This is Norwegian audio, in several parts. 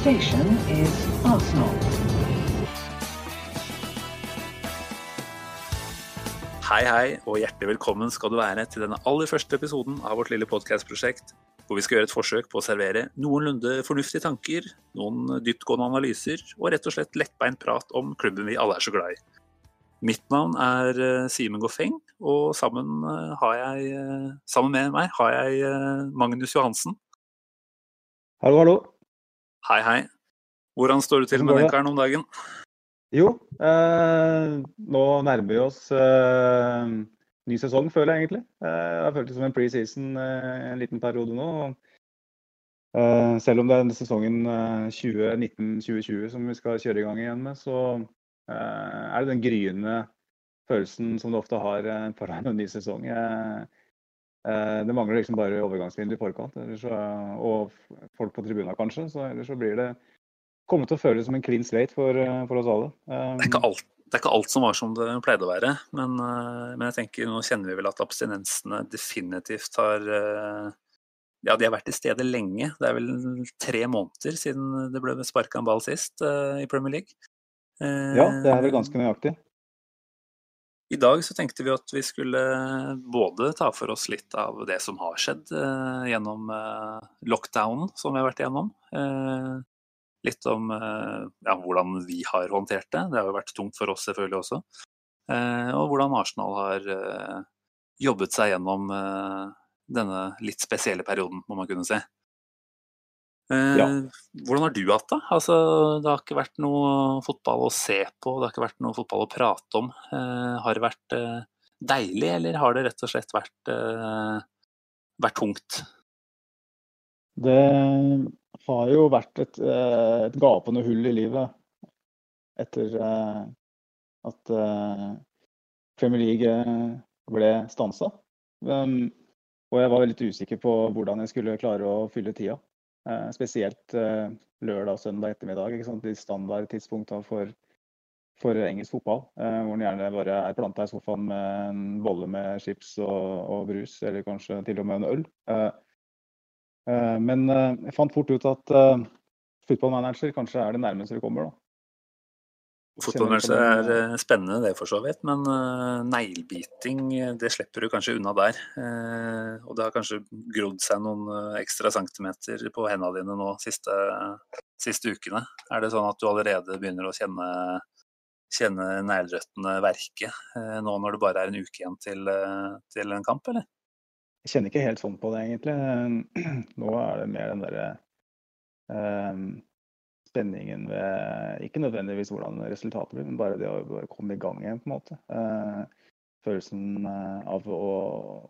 station is Arsenal. Hei, hei, og hjertelig velkommen skal du være til denne aller første episoden av vårt lille podkastprosjekt, hvor vi skal gjøre et forsøk på å servere noenlunde fornuftige tanker, noen dyptgående analyser og rett og slett lettbeint prat om klubben vi alle er så glad i. Mitt navn er eh, Simen Goffeng, og sammen, eh, har jeg, eh, sammen med meg har jeg Magnus Johansen. Hallo, hallo. Hei, hei. Hvordan står det til med den karen om dagen? Jo, eh, nå nærmer vi oss eh, ny sesong, føler jeg egentlig. Eh, jeg har følt det som en preseason eh, en liten periode nå. Eh, selv om det er denne sesongen eh, 2019-2020 som vi skal kjøre i gang igjen med, så eh, er det den gryende følelsen som du ofte har eh, foran en ny sesong. Eh, eh, det mangler liksom bare overgangsvindu i forkant, så, og folk på tribunen kanskje. Så ellers så blir det kommer til å føles som en clean slate for, eh, for oss alle. Um, Det er, alt, det er ikke alt som var som det pleide å være, men, eh, men jeg tenker nå kjenner vi vel at abstinensene definitivt har eh, Ja, de har vært til stede lenge. Det er vel tre måneder siden det ble sparka en ball sist eh, i Premier League. Eh, ja, det er vel ganske nøyaktig. I dag så tenkte vi at vi skulle både ta for oss litt av det som har skjedd eh, gjennom eh, lockdownen som vi har vært igjennom. Eh, litt om eh, ja, hvordan vi har håndtert det. Det har jo vært tungt for oss selvfølgelig også. Eh, og hvordan Arsenal har eh, jobbet seg gjennom denne litt spesielle perioden, må man kunne si. Eh, Ja. Hvordan har du hatt det? Altså, det har ikke vært noe fotball å se på, det har ikke vært noe fotball å prate om. Eh, har det vært eh, deilig, eller har det rett og slett vært, vært tungt? Det har jo vært et, et gapende hull i livet etter at Premier League ble stansa. Um, og jeg var litt usikker på hvordan jeg skulle klare å fylle tida. Eh, spesielt eh, lørdag og søndag ettermiddag. Ikke sant? De standardtidspunktene for, for engelsk fotball. Eh, hvor en gjerne bare er planta i sofaen med en bolle med chips og, og brus, eller kanskje til og med en øl. Men jeg fant fort ut at uh, footballmanager kanskje er det nærmeste vi kommer. da. Fotballmanager er den, eh, spennende, det for så vidt, men eh, neglebiting eh, det slipper du kanskje unna der. Eh, og det har kanskje grodd seg noen eh, ekstra centimeter på hendene dine nå siste, siste ukene. Er det sånn at du allerede begynner å kjenne, kjenne neglerøttene verke eh, nå når det bare er en uke igjen til, eh, til en kamp, eller? Jeg kjenner ikke helt sånn på det, egentlig. Nå er det mer den derre eh, spenningen ved Ikke nødvendigvis hvordan resultatet blir, men bare det å bare komme i gang igjen, på en måte. Eh, følelsen eh, av å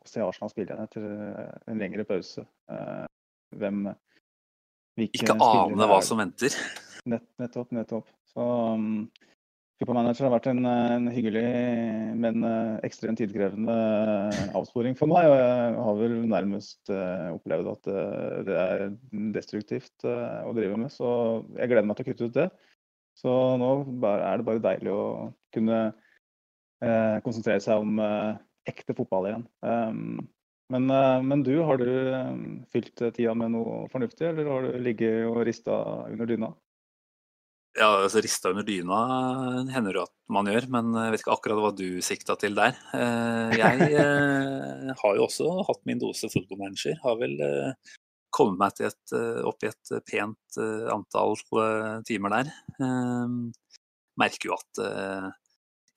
se Arsenal spille igjen etter eh, en lengre pause. Eh, hvem Ikke ane hva som venter. Nett, nettopp, nettopp. Så um, Supermanager har vært en, en hyggelig, men eh, ekstremt tidkrevende eh, avsporing for meg. Og jeg har vel nærmest eh, opplevd at det er destruktivt å drive med. Så jeg gleder meg til å kutte ut det. Så nå er det bare deilig å kunne konsentrere seg om ekte fotball igjen. Um, men, men du, har du fylt tida med noe fornuftig, eller har du ligget og rista under dyna? Ja, altså Rista under dyna hender det at man gjør, men jeg vet ikke akkurat hva du sikta til der. Eh, Jeg eh, har jo også hatt min dose fotballmanager. Har vel eh, kommet meg til et, eh, opp i et pent eh, antall eh, timer der. Eh, Merker jo at eh,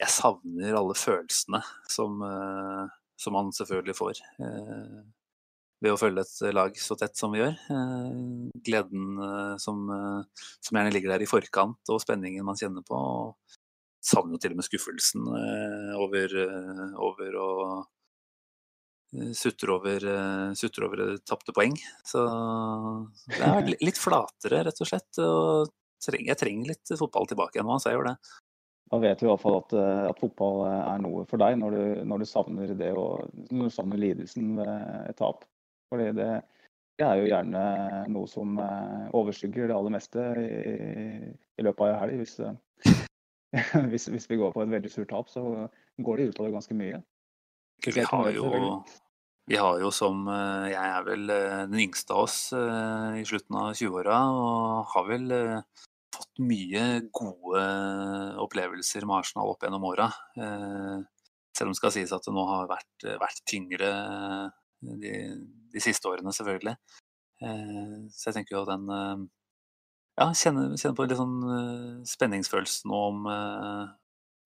jeg savner alle følelsene som, eh, som man selvfølgelig får eh, ved å følge et lag så tett som vi gjør. Eh, Gleden eh, som, eh, som gjerne ligger der i forkant, og spenningen man kjenner på. og Savner til og med skuffelsen over, over å sutter over, sutter over tapte poeng. Så det er litt flatere, rett og slett. Og jeg trenger litt fotball tilbake igjen nå, så jeg gjør det. Da vet du i hvert fall at, at fotball er noe for deg når du, når du savner det og når du savner lidelsen ved et tap. Fordi det, det er jo gjerne noe som eh, overskygger det aller meste i, i løpet av en helg. Hvis, eh, hvis, hvis vi går på et veldig surt tap, så går det utover ganske mye. Vi har jo, vi har jo som eh, Jeg er vel den yngste av oss i slutten av 20-åra, og har vel fått mye gode opplevelser med Arsenal opp gjennom åra. Selv om det skal sies at det nå har vært, vært tyngre de, de siste årene, selvfølgelig. Eh, Så jeg tenker jo den eh, Ja, kjenner, kjenner på litt sånn eh, spenningsfølelse nå om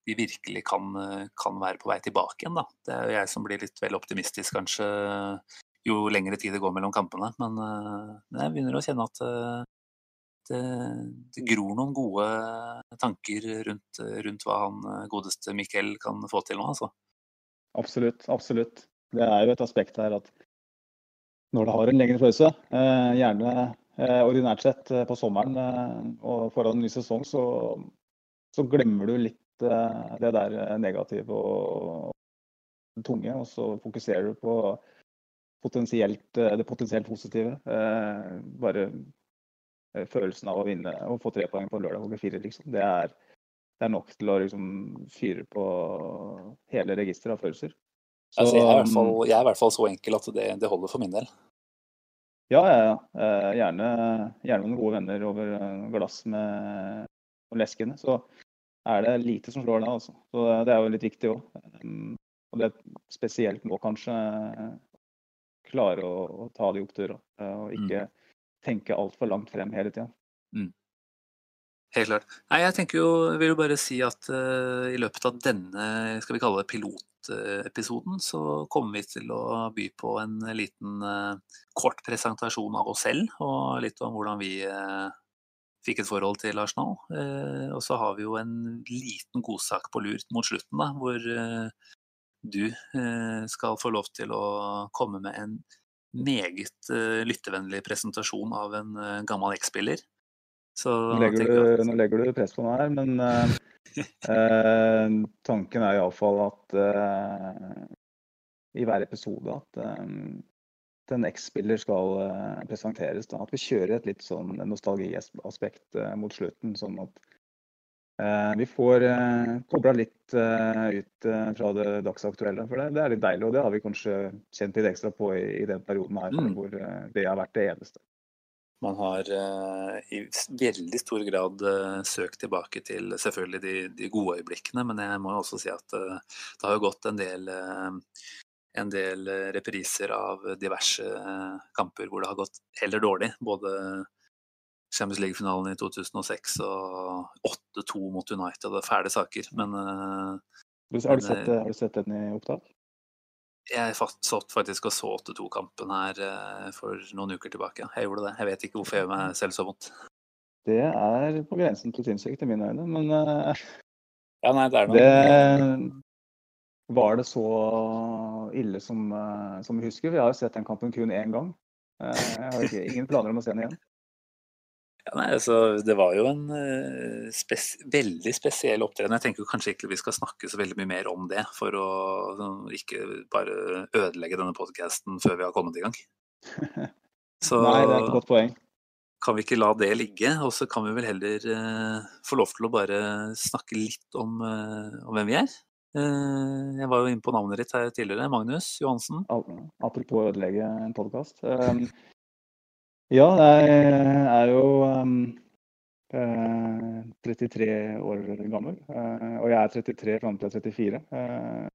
vi virkelig kan, kan være på vei tilbake igjen. Da. Det er jo jeg som blir litt vel optimistisk kanskje jo lengre tid det går mellom kampene. Men men jeg begynner å kjenne at det, det gror noen gode tanker rundt, rundt hva han godeste Mikkel kan få til nå. Altså. Absolutt, absolutt. Det er jo et aspekt her at når du har en lengre pause, eh, gjerne eh, ordinært sett eh, på sommeren og foran en ny sesong, så, så glemmer du litt det der negative og det tunge, og så fokuserer du på potensielt, det potensielt positive. Bare følelsen av å vinne og få tre poeng på lørdag klokka fire, liksom. Det er, det er nok til å liksom fyre på hele registeret av følelser. Altså, jeg, er fall, jeg er i hvert fall så enkel at det, det holder for min del. Ja, ja, ja. Eh, Gjerne, gjerne noen gode venner over eh, glass med og leskende. Så er det lite som slår deg, altså. Så det er jo litt viktig òg. Og det er spesielt nå, kanskje, eh, klare å, å ta de oppturene eh, Og ikke tenke altfor langt frem hele tida. Helt klart. Nei, jeg tenker jo, vil jo bare si at uh, i løpet av denne, skal vi kalle det pilotepisoden, så kommer vi til å by på en liten uh, kort presentasjon av oss selv, og litt om hvordan vi uh, fikk et forhold til Arsenal. Og så har vi jo en liten godsak på lur mot slutten, da, hvor du skal få lov til å komme med en meget lyttevennlig presentasjon av en gammel X-spiller. Så Nå legger, du, nå legger du press på meg her, men eh, eh, tanken er iallfall at eh, i hver episode at eh, en X-spiller skal eh, presenteres. Da. At vi kjører et litt sånn nostalgiaspekt eh, mot slutten. Sånn at vi får eh, kobla litt ut fra det dagsaktuelle. For det, det er litt deilig, og det har vi kanskje kjent litt ekstra på i, i den perioden her, Mm. hvor det har vært det eneste. Man har eh, i veldig stor grad eh, søkt tilbake til selvfølgelig de, de gode øyeblikkene, men jeg må også si at eh, det har gått en del, en del repriser av diverse kamper hvor det har gått heller dårlig. Både Champions League-finalen i 2006 og 8-2 mot United. Det er fæle saker, men Har du, sett, har du sett den i opptak? Jeg fast- satt faktisk og så 8-2-kampen her eh, for noen uker tilbake. Jeg gjorde det. Jeg vet ikke hvorfor jeg gjør meg selv så vondt. Det er på grensen til sinnssykt i mine øyne, men eh, Ja, nei, det er det Var det så ille som, eh, som vi husker? Vi har jo sett den kampen kun én gang. Eh, Jeg har ikke, ingen planer om å se den igjen. Ja, nei, altså, det var jo en uh, spes veldig spesiell opptreden. Jeg tenker kanskje ikke vi skal snakke så veldig mye mer om det, for å uh, ikke bare ødelegge denne podkasten før vi har kommet i gang. Så Nei, det er et godt poeng. kan vi ikke la det ligge, og så kan vi vel heller uh, få lov til å bare snakke litt om, eh, om hvem vi er. Jeg var jo inne på navnet ditt her tidligere, Magnus Johansen. Apropos å ødelegge en podkast. Ja, jeg er jo um, eh, 33 år gammel. eh, Og jeg er 33 fram til jeg er 34. eh,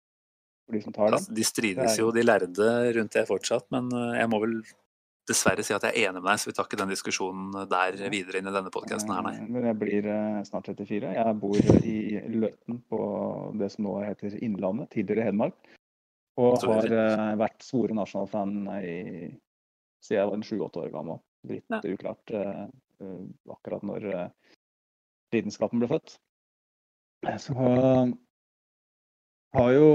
For de som tar den. De strides jo, de lærde rundt det fortsatt, men eh, jeg må vel dessverre si at jeg er enig med deg, så vi tar ikke den diskusjonen der videre inn i denne podkasten her, nei. Men jeg blir snart 34. Jeg bor i Løten på det som nå heter Innlandet, tidligere Hedmark. Og har vært svore nasjonalfan i- siden jeg var en sju-åtte år gammel. Litt Ja. uklart eh, eh, akkurat når uh, lidenskapen ble født. Så uh, har jo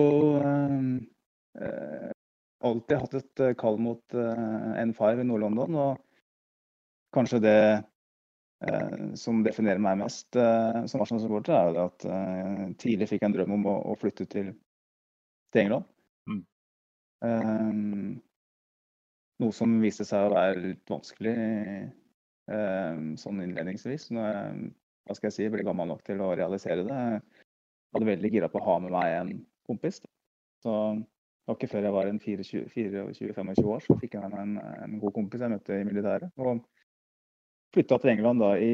alltid hatt et kall mot eh, N5 i Nord-London. Og kanskje det eh, som definerer meg mest eh, som Arsenal-supporter, er jo det at eh, tidlig fikk jeg en drøm om å, å flytte til, til England. Mm. Noe som viste seg å være litt vanskelig eh, sånn innledningsvis. Når jeg hva skal jeg si, ble gammel nok til å realisere det. Jeg hadde veldig gira på å ha med meg en kompis. Så det var ikke før jeg var en 24-25 år, så fikk jeg med en, en, god kompis jeg møtte i militæret. Og flytta til England da i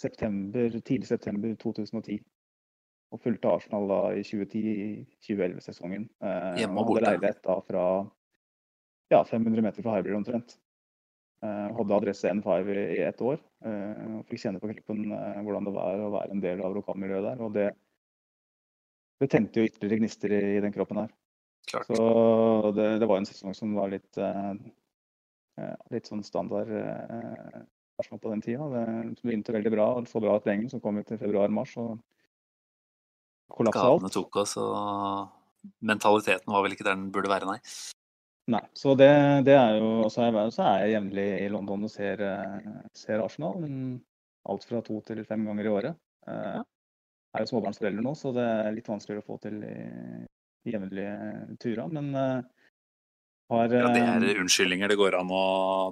september, tidlig september 2010. Og fulgte Arsenal da i 2010-2011-sesongen. Eh, Hjemme og hadde borte. leilighet da fra ja, 500 meter fra Hybrid omtrent. Uh, hadde adresse N5 i, i ett år. Uh, fikk kjenne på klippen uh, hvordan det var å være en del av lokalmiljøet der. Og det, det tente jo ytterligere gnister i, i den kroppen her. Klart. Så det, det var en sesong som var litt, eh, eh, litt sånn standard eh, på den tida. Det begynte veldig bra, og så bra etter England, så kom vi til februar-mars og kollapsa alt. Skadene tok oss, og mentaliteten var vel ikke der den burde være, nei. Nei, så det, det er jo og Så er jeg, så jevnlig i London og ser, eh, ser Arsenal. men Alt fra to til fem ganger i året. Eh, Jeg er jo småbarnsforelder nå, så det er litt vanskeligere å få til i, jevnlige turer. Men eh, har Ja, det er unnskyldninger det går an å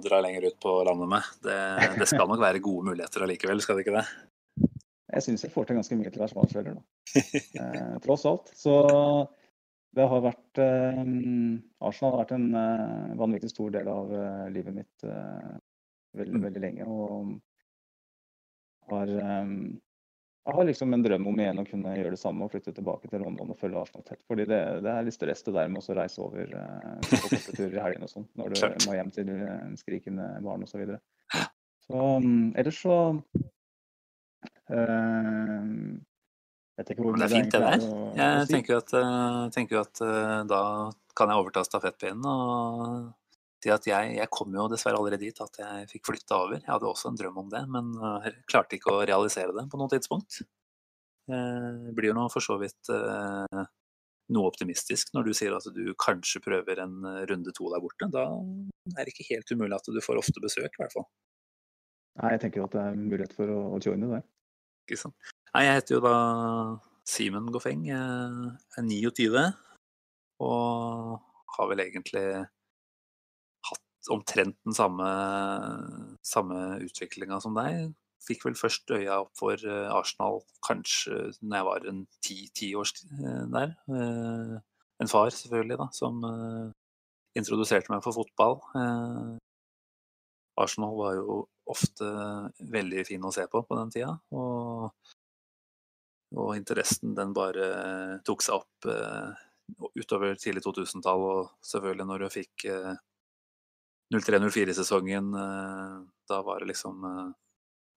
dra lenger ut på landet med. Det, det skal nok være gode muligheter allikevel, skal det ikke det? Jeg syns jeg får til ganske mye til å være småbarnsforelder, da. Eh, tross alt. Så det har vært eh, Arsenal har vært en eh, vanvittig stor del av eh, livet mitt veldig, Mm. veldig lenge. Og har eh, Jeg har liksom en drøm om igjen å kunne gjøre det samme og flytte tilbake til London og følge Arsenal tett. Fordi det, det er litt stress det der med å reise over på korte turer i helgen og sånn. Når du må hjem til skrikende barn osv. Så, videre. så um, ellers så eh, det er fint, det der. er Jeg tenker jo at, eh, tenker at eh, da kan jeg overta stafettpinnen og si at jeg, jeg kom jo dessverre allerede dit at jeg fikk flytta over. Jeg hadde også en drøm om det, men eh, klarte ikke å realisere det på noe tidspunkt. Jeg blir jo nå for så vidt noe optimistisk når du sier at du kanskje prøver en runde to der borte. Da er det ikke helt umulig at du får ofte besøk, i hvert fall. Nei, jeg tenker jo at det er mulighet for å, å joine der. Ikke sant? Nei, jeg heter jo da Simen Goffeng. Jeg er 29 og har vel egentlig hatt omtrent den samme, samme utviklinga som deg. Fikk vel først øya opp for eh, Arsenal kanskje når jeg var en ti års der. Eh, En far selvfølgelig, da, som eh, introduserte meg for fotball. Eh, Arsenal var jo ofte veldig fin å se på på den tida. Og, og interessen den bare tok seg opp eh, utover tidlig 2000-tall, og selvfølgelig når du fikk eh, 03-04-sesongen, eh, da var det liksom eh,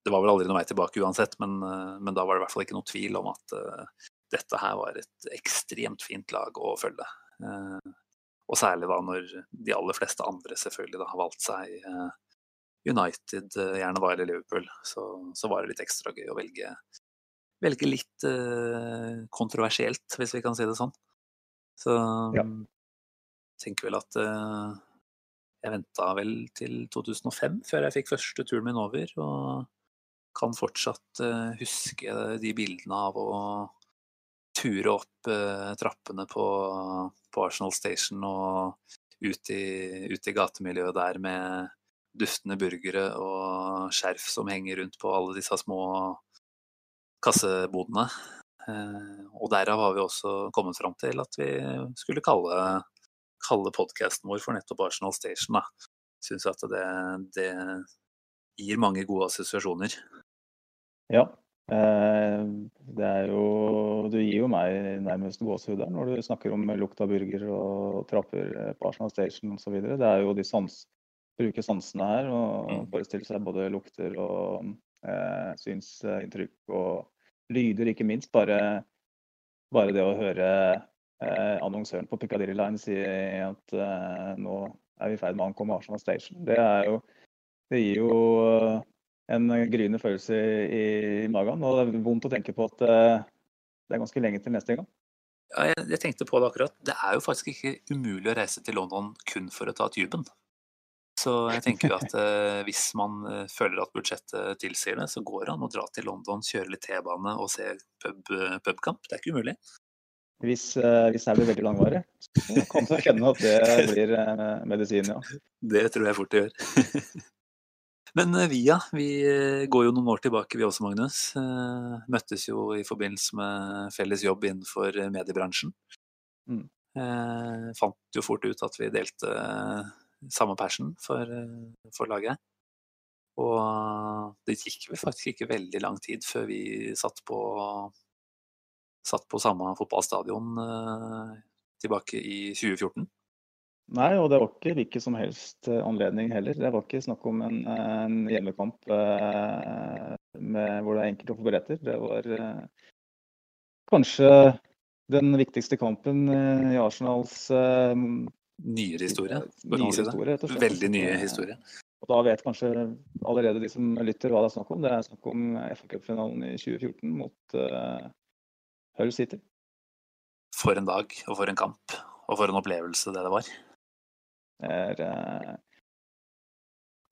Det var vel aldri noe vei tilbake uansett, men, eh, men da var det i hvert fall ikke noe tvil om at eh, dette her var et ekstremt fint lag å følge. Eh, og særlig da når de aller fleste andre selvfølgelig da har valgt seg eh, United, eh, gjerne da, eller Liverpool, så, så var det litt ekstra gøy å velge, velge litt uh, kontroversielt, hvis vi kan si det sånn. Så Ja. tenker vel at uh, jeg venta vel til 2005 før jeg fikk første turen min over, og kan fortsatt uh, huske de bildene av å ture opp trappene på, på Arsenal Station og ut i, ut i gatemiljøet der med duftende burgere og skjerf som henger rundt på alle disse små kassebodene. Eh, og derav har vi også kommet fram til at vi skulle kalle, kalle podkasten vår for nettopp Arsenal Station. Da. Syns at det, det gir mange gode assosiasjoner. Ja. Eh, det er jo Du gir jo meg nærmest gåsehud der når du snakker om lukt av burger og trapper på Arsenal Station osv. Det er jo de sans, bruke sansene her og forestiller forestille seg både lukter og eh, synsinntrykk og lyder, ikke minst. Bare, bare det å høre eh, annonsøren på Piccadilly Line si at eh, nå er vi i ferd med å ankomme Arsenal Station. Det, jo, det gir jo eh, en gryende følelse i, i magen. Og det er vondt å tenke på at eh, det er ganske lenge til neste gang. Ja, jeg, jeg tenkte på det akkurat. Det er jo faktisk ikke umulig å reise til London kun for å ta tuben. Så jeg tenker jo at eh, hvis man eh, føler at budsjettet tilsier det, så går det an å dra til London, kjøre litt T-bane og se pub, eh, pubkamp. Det er ikke umulig. Hvis, hvis det blir veldig langvarig, så kan det kjenne at det blir medisin, ja. Det tror jeg fort det gjør. Men Via, vi, går jo noen år tilbake, vi også, Magnus. Møttes jo i forbindelse med felles jobb innenfor mediebransjen. Mm. Fant jo fort ut at vi delte samme passion for, eh, for laget. Og det gikk faktisk ikke veldig lang tid før vi satt på, satt på samme fotballstadion eh, tilbake i 2014. Nei, og det var ikke hvilken som helst eh, anledning heller. Det var ikke snakk om en, en hjemmekamp med, hvor det er enkelt å få billetter. Det var kanskje den viktigste kampen i Arsenals Nyere historie, nyere si historie, rett og slett. Veldig nye historie. Og da vet kanskje allerede de som lytter hva det er snakk om. Det er snakk om FA-cupfinalen i 2014 mot uh, Hull City. For en dag, og for en kamp, og for en opplevelse det det var. Det er uh,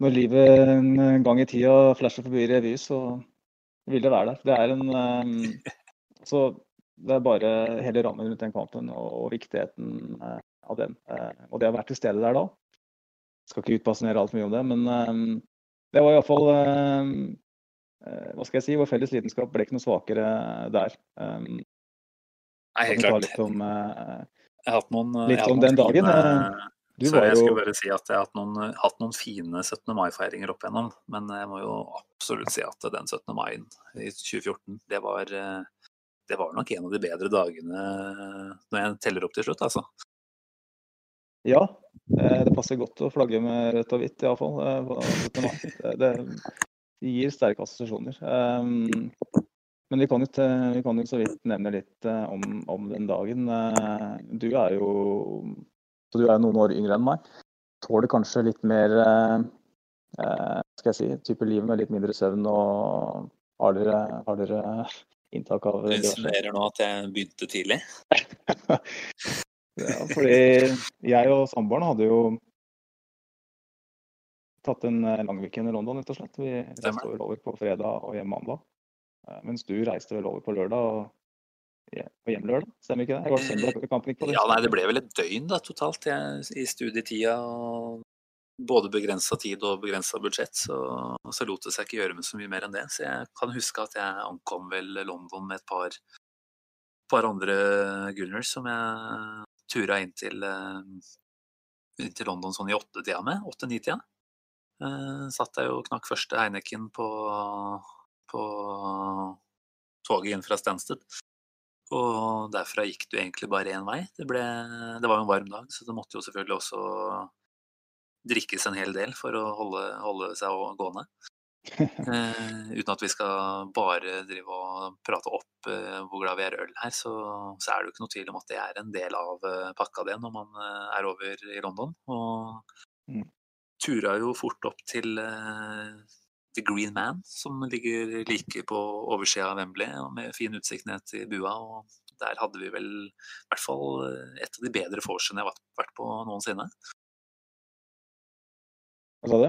Når livet en gang i tida flasher forbi revy, så vil det være der. Det er en uh, Så det er bare hele rammen rundt den kampen og, og viktigheten eh, av den. Eh, og det å være til stede der da. Skal ikke utbasunere altfor mye om det, men eh, det var iallfall uh, Hva skal jeg si? Vår felles lidenskap ble ikke noe svakere der. Nei, helt klart. litt om eh, Jeg har hatt noen, litt om den dagen, fine- Du så jeg skulle bare si at jeg har hatt noen, hatt noen fine 17. mai-feiringer opp igjennom. Men jeg må jo absolutt si at den 17. mai i 2014, det var, eh, det var nok en av de bedre dagene når jeg teller opp til slutt, altså. Ja, eh, det passer godt å flagge med rødt og hvitt, iallfall. Det, det gir sterke assosiasjoner. Um, men vi kan, jo, vi kan jo så vidt nevne litt eh, om, om den dagen. Eh, Du er jo så du er noen år yngre enn meg. Tåler kanskje litt mer eh, eh, skal jeg si, type liv med litt mindre søvn og hardere, hardere inntak av Du insinuerer nå at jeg begynte tidlig. Ja, fordi jeg og samboeren hadde jo tatt en eh, lang weekend i London, rett og slett. Vi reiste vel over på fredag og hjem mandag. Eh, Mens du reiste vel over på lørdag og hje- hjem lørdag, stemmer ikke det? Jeg var søndag på det. Ja, nei, det ble vel et døgn da, totalt i studietida. og Både begrensa tid og begrensa budsjett, så, så lot det seg ikke gjøre med så mye mer enn det. Så jeg kan huske at jeg ankom vel London med et par, par andre Gunners som jeg tura inn til, eh, inn til London sånn i åttetida med. Åtte-ni-tida. Eh, satt jeg og knakk første Heineken på, på toget inn fra Stansted. Og derfra gikk jo egentlig bare én vei. Det, ble, det var jo en varm dag, så det måtte jo selvfølgelig også drikkes en hel del for å holde, holde seg gående. Eh, uten at vi skal bare drive og prate opp eh, hvor glad vi er i øl her, så, så er det jo ikke noe tvil om at det er en del av eh, pakka det når man eh, er over i London. Og Mm. tura jo fort opp til eh, The Green Man, som ligger like på oversida av Wembley, og med fin utsikt ned til bua. og Der hadde vi vel i hvert fall eh, et av de bedre vorsene jeg har vært på noensinne. Hva sa du?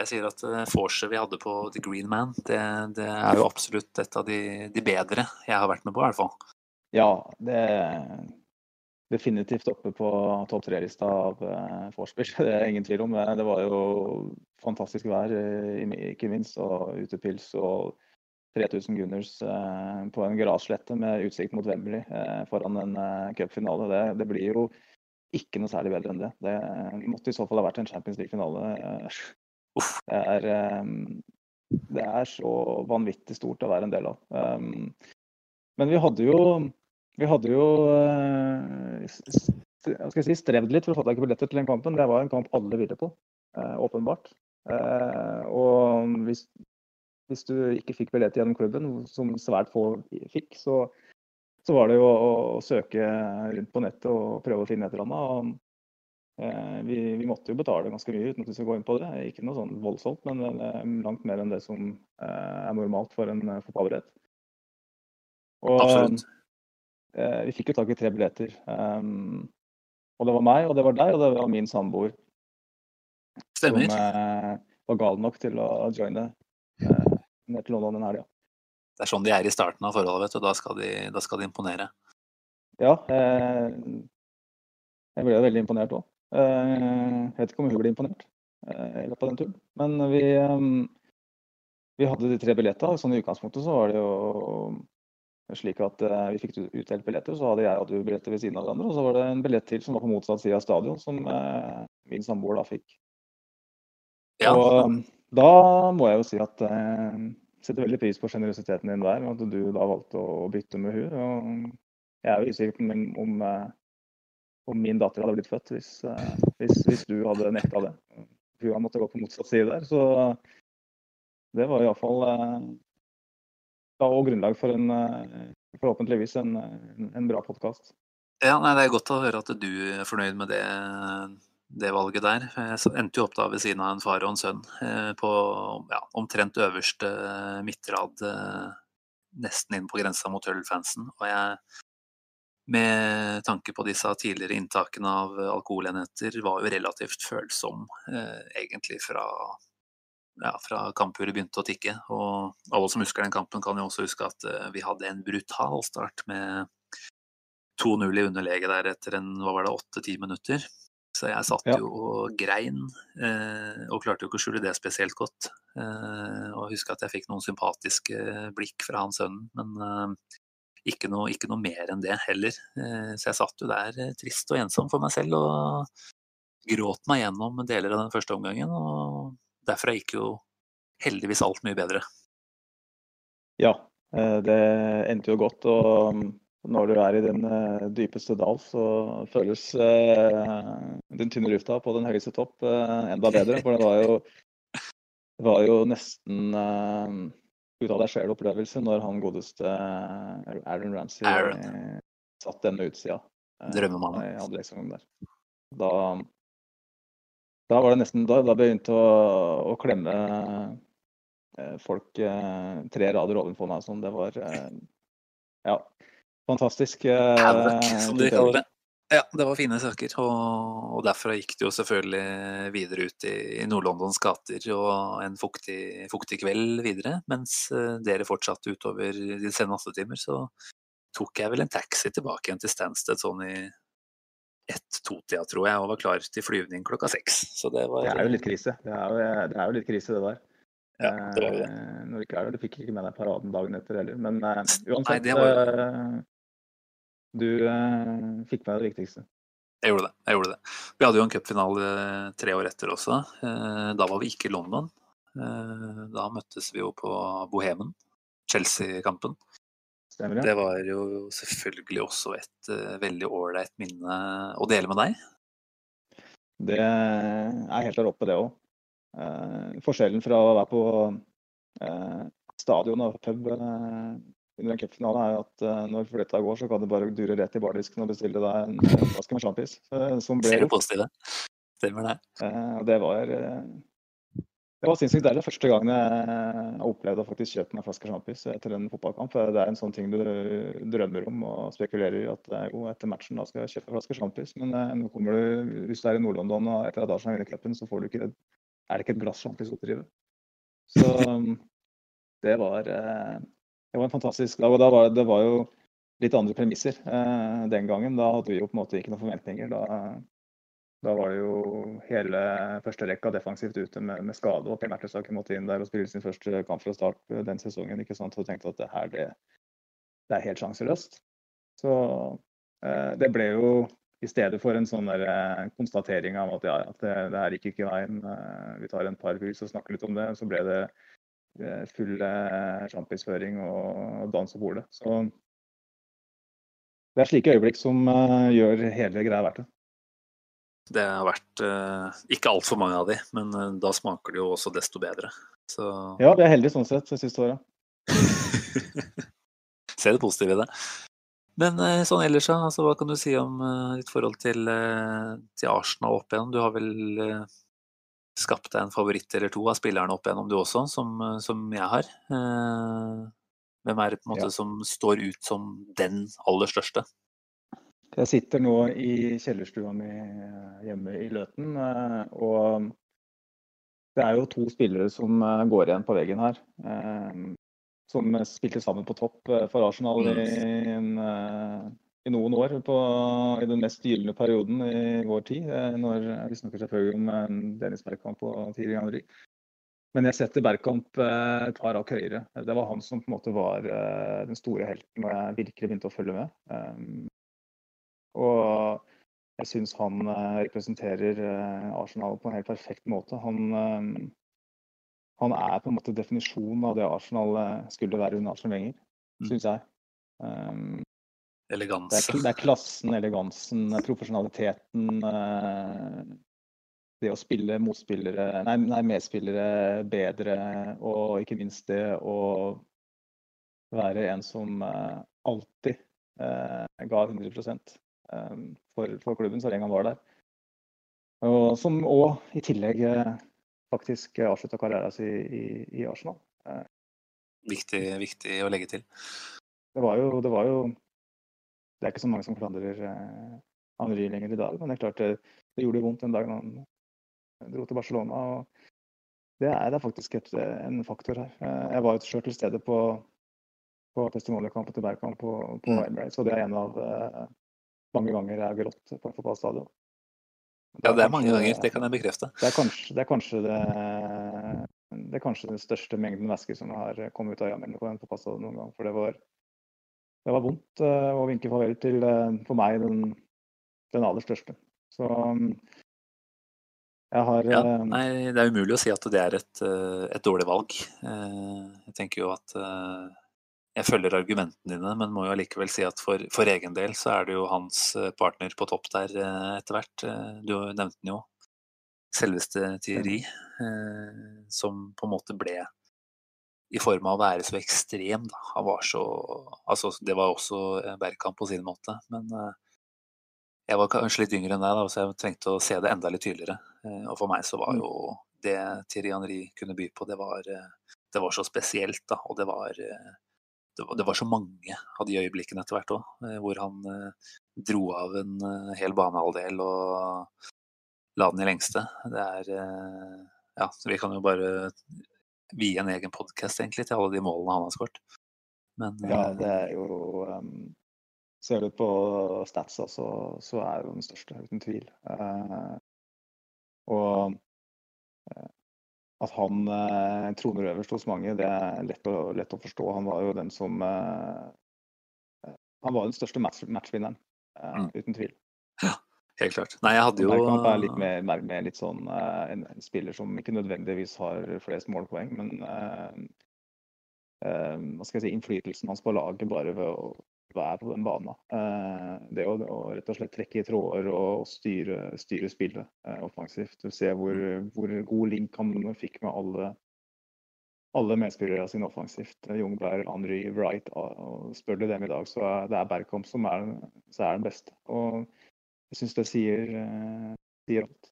Jeg sier at eh, vorset vi hadde på The Green Man, det, det er jo absolutt et av de, de bedre jeg har vært med på, i hvert fall. Ja, det er definitivt oppe på topp tre-lista av uh, vorspiel. Det er ingen tvil om. Det Det var jo fantastisk vær, eh, ikke minst, og utepils og 3000 Gunners eh, på en grasslette med utsikt mot Wembley eh, foran en cupfinale. Det, det blir jo ikke noe særlig bedre enn det. Det måtte i så fall ha vært en Champions League-finale. Det er, eh, det er så vanvittig stort å være en del av. Um, men vi hadde jo vi hadde jo eh, si, strevd litt for å få tak i billetter til den kampen. Det var en kamp alle ville på, eh, åpenbart. Eh, og hvis, hvis du ikke fikk billett gjennom klubben, som svært få fikk, så, så var det jo å, å søke rundt på nettet og prøve å finne et eller annet. Eh, vi, vi måtte jo betale ganske mye uten at vi skal gå inn på det. Ikke noe sånn voldsomt, men eh, langt mer enn det som eh, er normalt for en fotballbrett. Absolutt. vi fikk jo tak i tre billetter. Og det var meg, og det var deg, og det var min samboer. Stemmer. Som var gal nok til å joine ned til London den helga. Det er sånn de er i starten av forholdet, vet du. Da skal de, da skal de imponere. Ja. Jeg ble veldig imponert òg. Eh, jeg vet ikke om hun ble imponert eh, i løpet av den turen. Men vi, eh, vi hadde de tre billettene. Sånn I utgangspunktet så var det jo slik at vi fikk utdelt billetter. Så hadde jeg og du billetter ved siden av hverandre. Og så var det en billett til som var på motsatt side av stadion, som min samboer da fikk. Ja. Og da må jeg jo si at jeg setter veldig pris på sjenerøsiteten din der. At du da valgte å bytte med hun. Og jeg er jo usikker på om, om, om min datter hadde blitt født hvis, eh, hvis, hvis du hadde nekta det. Hun måttet gå på motsatt side der. Så det var iallfall da og grunnlag for en forhåpentligvis en, en bra podkast. Ja, nei, Det er godt å høre at du er fornøyd med det, det valget der. Jeg endte jo opp da ved siden av en far og en sønn på ja, omtrent øverste midtrad, nesten inn på grensa mot Hull-fansen. Og jeg, med tanke på disse tidligere inntakene av alkoholenheter, var jo relativt følsom egentlig fra ja, fra kampuret begynte å tikke. Og alle som husker den kampen, kan jo også huske at vi hadde en brutal start med 2-0 i underlege der etter en hva var det, åtte-ti minutter. Så jeg satt jo og grein, eh, og klarte jo ikke å skjule det spesielt godt. Eh, og husker at jeg fikk noen sympatiske blikk fra han sønnen, men eh, ikke, noe, ikke noe mer enn det heller. Eh, så jeg satt jo der eh, trist og ensom for meg selv og gråt meg gjennom deler av den første omgangen. og derfra gikk jo heldigvis alt mye bedre. Ja, eh, det endte jo godt. Og mm, når du er i den dypeste dal, så føles den tynne lufta på den høyeste topp enda bedre. For det var jo, var jo nesten ut av deg sjøl-opplevelse når han godeste eh, Aaron Ramsey Aaron. eh, satt den med utsida. eh, Drømmemannen. der. Da, da var det nesten Da, da begynte å, å klemme folk tre rader ovenfor meg. og Sånn. Det var ja, fantastisk. Havoc, som de kaller det. Ja, det var fine saker. Og, derfra gikk det jo selvfølgelig videre ut i, Nord-Londons gater og en fuktig, fuktig kveld videre. Mens eh, dere fortsatte utover de sene nattetimer, så tok jeg vel en taxi tilbake igjen til Stansted sånn i ett-to-tida, tror jeg, og var klar til flyvning klokka seks. Så det var Det er jo litt krise. Det er jo, det er jo litt krise, det der. Ja, det var jo det. Eh, Når du ikke er der. Du fikk ikke med deg paraden dagen etter heller. Men uansett Nei, det var eh, du eh, fikk med deg det viktigste. Jeg gjorde det. jeg gjorde det. Vi hadde jo en cupfinale eh, tre år etter også. Eh, Da var vi ikke i London. Eh, Da møttes vi jo på Bohemen, Chelsea-kampen. Stemmer det? Det var jo selvfølgelig også et veldig ålreit minne å dele med deg. Det er helt der oppe, det òg. Forskjellen fra å være på stadion og pub under en cupfinale, er at eh, når fløyta går, så kan du bare dure rett i bardisken og bestille deg en eh, flaske med sjampis. eh, som ble Ser du positive? Stemmer det. Det var det var sinnssykt deilig. Første gangen jeg opplevde å faktisk kjøpe meg en flaske sjampis etter en fotballkamp. Det er en sånn ting du drømmer om og spekulerer i. At jo, etter matchen da skal jeg kjøpe en flaske sjampis. Men nå kommer du, hvis du er i Nord-London og etter at Arsenal vinner cupen, så får du ikke, er det ikke et glass sjampis å drive. Så det var, det var en fantastisk dag. Og da var, det var jo litt andre premisser eh, den gangen. Da hadde vi jo på en måte ikke noen forventninger. Da, da var det jo hele første rekka defensivt ute med, med skade, og Per Mertesaker måtte inn der og spille sin første kamp fra start den sesongen. ikke sant, Og tenkte at det her det, det er helt sjanseløst. Så eh, det ble jo i stedet for en sånn der, eh, konstatering av at ja, at det, det her gikk ikke veien, eh, vi tar en par hus og snakker litt om det, så ble det eh, full eh, sjampisføring og dans og bole. Så det er slike øyeblikk som eh, gjør hele greia verdt det. Det har vært eh, ikke altfor mange av de, men eh, da smaker det jo også desto bedre. Så Ja, vi er heldige sånn sett det siste året. Se det positive i det. Men eh, sånn ellers, altså, hva kan du si om eh, ditt forhold til, eh, til Arsenal opp igjen? Du har vel eh, skapt deg en favoritt eller to av spillerne opp igjennom du også, som, eh, som jeg har. Eh, Hvem er det på en måte Ja. som står ut som den aller største? Jeg sitter nå i kjellerstua mi eh, hjemme i Løten, og det er jo to spillere som går igjen på veggen her. Som spilte sammen på topp for Arsenal i, en, eh, i noen år, på, i den mest gylne perioden i vår tid. eh, Når, vi snakker selvfølgelig om eh, Dennis Bergkamp og Thierry Henry. Men jeg setter Bergkamp eh, et par hakk høyere. Det var han som på en måte var den store helten når jeg virkelig begynte å følge med. Og jeg syns han representerer Arsenal på en helt perfekt måte. Han, han er på en måte definisjonen av det Arsenal skulle være under Arsenal Wenger, Mm. syns jeg. Um, det, det er klassen, elegansen, profesjonaliteten. eh, det å spille motspillere, nei, nei, medspillere bedre, og ikke minst det å være en som eh, alltid eh, ga 100 eh, for, for klubben så lenge han var der. Og som òg i tillegg eh, faktisk avslutta karrieren sin i, i Arsenal. Viktig, viktig å legge til. Det var jo Det, var jo, det er ikke så mange som klandrer eh, lenger i dag, men det er klart det, det gjorde vondt den dagen han dro til Barcelona. og Det er, det er faktisk et, en faktor her. Eh, Jeg var jo selv til stede på, på testimonialkampen og Bergkamp på, på Mm. Emirates, og det er en av eh, mange ganger jeg har grått på en fotballstadion. Ja, det er mange ganger, det kan jeg bekrefte. det er kanskje, det, er kanskje det, det er kanskje den største mengden væske som har kommet ut av øynene på en fotballstadion noen gang. For det var, det var vondt eh, å vinke farvel til, eh, for meg, den, den aller største. Så jeg har Ja, eh, nei, det er umulig å si at det er et, et dårlig valg. Jeg tenker jo at jeg følger argumentene dine, men må jo allikevel si at for, for egen del så er det jo hans partner på topp der etter hvert. Du nevnte den jo. Selveste eh, som på en måte ble i form av å være så ekstrem. Da. Han var så Altså, det var også Bergkamp på sin måte, men eh, jeg var kanskje litt yngre enn deg, da, så jeg trengte å se det enda litt tydeligere. Eh, Og for meg så var Mm. jo det Thierry Henry kunne by på, det var, eh, det var så spesielt, da. Og det var, det var, det var så mange av de øyeblikkene etter hvert òg, hvor han dro av en hel banehalvdel og la den i lengste. Det er Ja, vi kan jo bare vie en egen podkast egentlig til alle de målene han har skåret. Men Ja, eh, det er jo um, Ser du på stats så, så er jo den største, uten tvil. Uh, og eh, at han uh, troner øverst hos mange, det er lett å, lett å forstå. Han var jo den som Han var den største match, matchvinneren, Mm. uten tvil. Helt klart. Nei, jeg hadde jo Bergkamp er litt mer, mer, mer litt sånn uh, en, en spiller som ikke nødvendigvis har flest målpoeng, men uh, uh, hva skal jeg si, innflytelsen hans på laget bare ved å være på den banen. Det å, å rett og slett trekke i tråder og styre, styre spillet offensivt. Du ser hvor, hvor god link han fikk med alle alle medspillere sine offensivt. Jungberg, Henry, Wright. og Spør du dem i dag, så er det er Bergkamp som er, så er den beste. Og jeg syns det sier, eh, sier alt.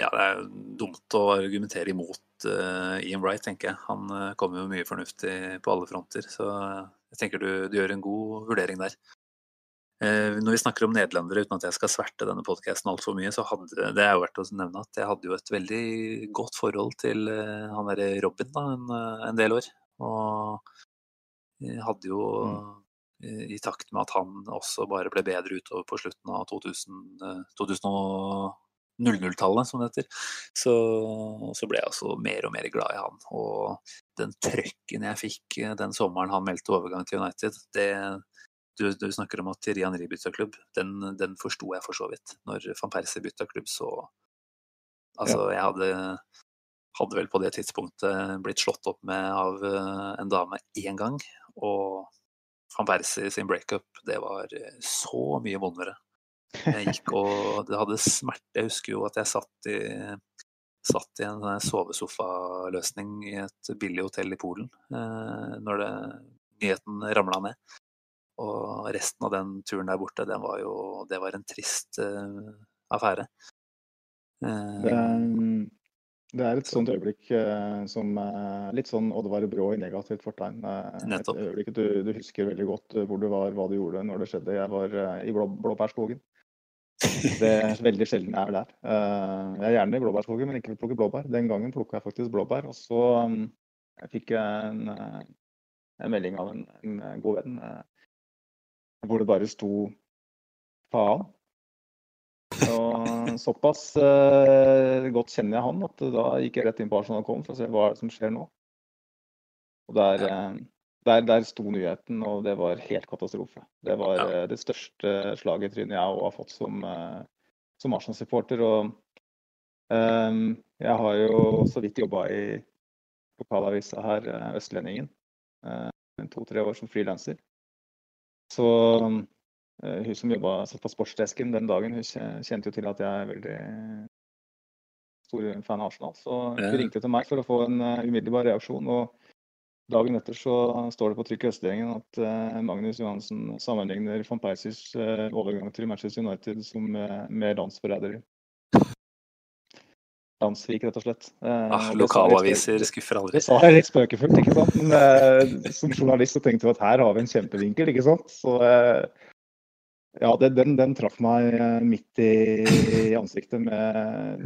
Ja, det er dumt å argumentere imot eh, Ian Wright, tenker jeg. Han uh, kommer jo mye fornuftig på alle fronter, så jeg tenker du, du gjør en god vurdering der. Eh, når vi snakker om nederlendere, uten at jeg skal sverte denne podkasten altfor mye, så hadde det er jo verdt å nevne at jeg hadde jo et veldig godt forhold til eh, han derre Robin da, en, eh, en del år. Og jeg hadde jo eh, i takt med at han også bare ble bedre utover på slutten av 2000, eh, 2000 og 00-tallet, som det heter, så, så ble jeg også mer og mer glad i han. Og den trøkken jeg fikk eh, den sommeren han meldte overgang til United, det du, du snakker om at Thierry Henry bytta klubb, den, den forsto jeg for så vidt. Når van Persie bytta klubb, så Altså, jeg hadde, hadde vel på det tidspunktet blitt slått opp med av eh, en dame én gang, og van Persie sin breakup, det var eh, så mye vondere. Jeg gikk og det hadde smerte. Jeg husker jo at jeg satt i, satt i en sånn sovesofaløsning i et billig hotell i Polen eh, når det, nyheten ramla ned. Og resten av den turen der borte, den var jo Det var en trist eh, affære. Eh, Det, er et sånt øyeblikk eh, som eh, litt sånn Oddvar Brå i negativt fortegn. Eh, et øyeblikk du, du husker veldig godt eh, hvor du var, hva du gjorde når det skjedde. Jeg var i blå, Blåbærskogen. Det er veldig sjelden jeg er der. Jeg er gjerne i Blåbærskogen, men ikke vil plukke blåbær. Den gangen plukka jeg faktisk blåbær. Og så um, jeg fikk jeg en, en melding av en, en god venn hvor det bare sto faen. Og såpass uh, godt kjenner jeg han at da gikk jeg rett inn på Arsenal.com for å se hva er det som skjer nå. Og der, eh, der, der sto nyheten, og det var helt katastrofe. Det var eh, det største slaget i trynet jeg har fått som, uh, som Arsenal-supporter. Og um, jeg har jo så vidt jobba i lokalavisa her, Østlendingen, to-tre år som frilanser. Så hun som jobba satt på sportsdesken den dagen, hun kjente jo til at jeg er veldig stor fan av Arsenal. Så hun Ja. ringte til meg for å få en eh, umiddelbar reaksjon. og Dagen etter så står det på trykk i Østlendingen at eh, Magnus Johansen sammenligner van Persies eh, overgang til Manchester United som mer med landsforræderi. Landssvik, rett og slett. Eh, Ah, lokalaviser skuffer aldri. det sa jeg litt spøkefullt, ikke sant. Men eh, som journalist så tenkte vi at her har vi en kjempevinkel, ikke sant. Så eh, ja, det, den, den traff meg eh, midt i, i ansiktet med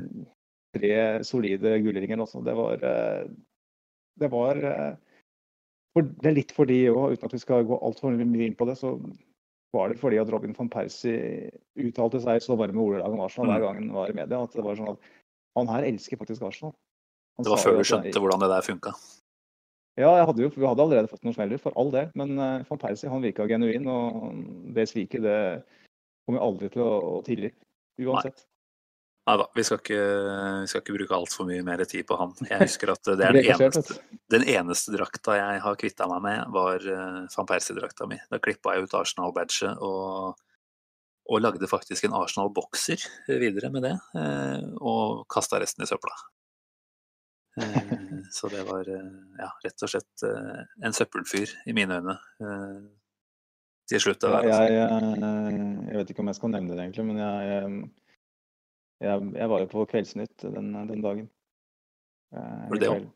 tre solide gullringer også. Det var eh, Det var eh, for, Det er litt fordi òg, uten at vi skal gå altfor mye inn på det, så var det fordi at Robin van Persie uttalte seg så varme ordelag om Arsenal hver gang han var i media. At det var sånn at han her elsker faktisk Arsenal. Han Det var før du skjønte hvordan det der funka. Ja, jeg hadde jo, vi hadde allerede fått noen smeller, for all del. Men uh, van Persie han virka genuin, og det sviket det kommer aldri til å, å tilgi. Uansett. Nei da, vi skal ikke, vi skal ikke bruke altfor mye mer tid på han. Jeg husker at det er den eneste, den eneste drakta jeg har kvitta meg med, var uh, van Persie-drakta mi. Da klippa jeg ut Arsenal-badget og, og lagde faktisk en Arsenal-bokser videre med det. eh, og kasta resten i søpla. Så det var eh, ja, rett og slett eh, en søppelfyr i mine øyne. eh, til slutt. Ja, der, altså. jeg, eh, jeg vet ikke om jeg skal nevne det egentlig, men jeg, jeg, jeg, jeg var jo på Kveldsnytt den, den dagen. Var det det òg?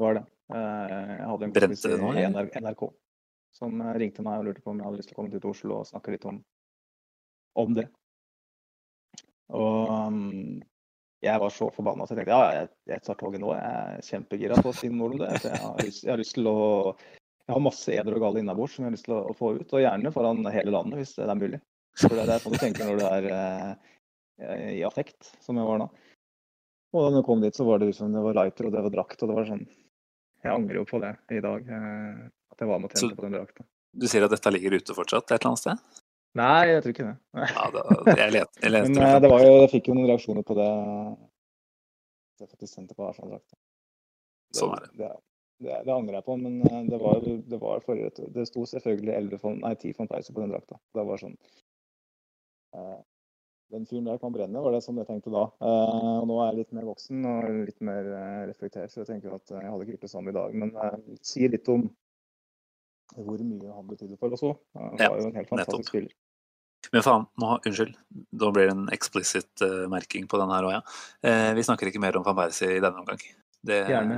var det. Jeg hadde en kompis i NRK som ringte meg og lurte på om jeg hadde lyst til å komme til Oslo og snakke litt om, om det. Og um, jeg var så forbanna at jeg tenkte ja, jeg, jeg tar toget nå. Jeg er kjempegira på å si noe om det. Jeg, har lyst, jeg har lyst til å Jeg har masse eder og gale innabords som jeg har lyst til å, å få ut. Og gjerne foran hele landet, hvis det er mulig. For det, det er sånn du tenker når du er eh, i affekt, som jeg var da. Og da jeg kom dit, så var det liksom, det var lighter og det var drakt. Og det var sånn Jeg angrer jo på det i dag. Eh, at jeg var med og tjente på den drakta. Du sier at dette ligger ute fortsatt et eller annet sted? Nei, jeg tror ikke det. Ja, det jeg, let, jeg leste Men eh, det var jo, jeg fikk jo noen reaksjoner på det. Jeg faktisk sendte på Arsenal-drakta. Sånn er det. Det, det, det angrer jeg på, men eh, det var, det var forrige Det sto selvfølgelig 11 von, nei, 10 von Peiser på den drakta. Det var sånn eh, Den fyren der kan brenne, var det som jeg tenkte da. Eh, og nå er jeg litt mer voksen og litt mer eh, reflektert, så jeg tenker at eh, jeg hadde ikke gjort det samme i dag. Men eh, sier litt om hvor mye han betydde for oss òg. Han Ja, var jo en helt nettopp. fantastisk spiller. Men faen, nå, unnskyld. Da blir det en explicit uh, merking på den her òg, ja. Uh, vi snakker ikke mer om van Persie i denne omgang. Det, Gjerne.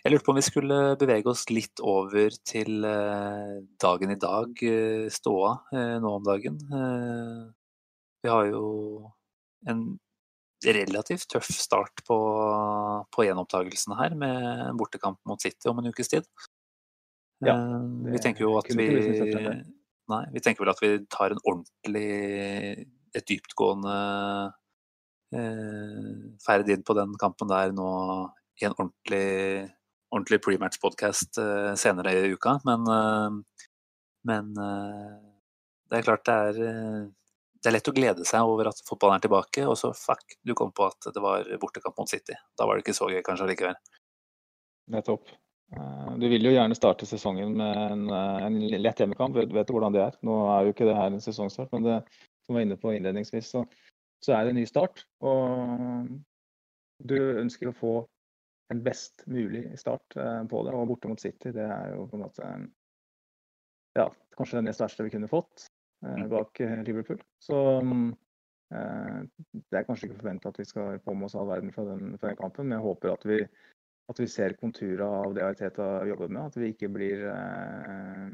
jeg lurte på om vi skulle bevege oss litt over til eh, dagen i dag, ståa nå om dagen. Vi har jo en relativt tøff start på, på gjenopptakelsen her, med en bortekamp mot City om en ukes tid. Ja, Eh, vi tenker jo at vi Nei, vi tenker vel at vi tar en ordentlig et dyptgående eh, ferd inn på den kampen der nå i en ordentlig, ordentlig prematch-podkast eh, senere i uka. Men, eh, men eh, det er klart det er eh, det er lett å glede seg over at fotballen er tilbake, og så fuck, du kom på at det var bortekamp mot City. Da var det ikke så gøy kanskje allikevel. Nettopp. Eh, Du vil jo gjerne starte sesongen med en, eh, en lett hjemmekamp. Vet, vet du hvordan det er? Nå er jo ikke det her en sesongstart, men det som var inne på innledningsvis, så, så er det en ny start. Og du ønsker å få en best mulig start eh, på det. Og borte mot City, det er jo på en måte ja, kanskje det nest verste vi kunne fått eh, bak eh, Liverpool. Så mm, Eh, det er kanskje ikke forventa at vi skal få med oss all verden fra den, fra den kampen, men jeg håper at vi, at vi ser konturer av det Ariteta jobber med. At vi ikke blir eh,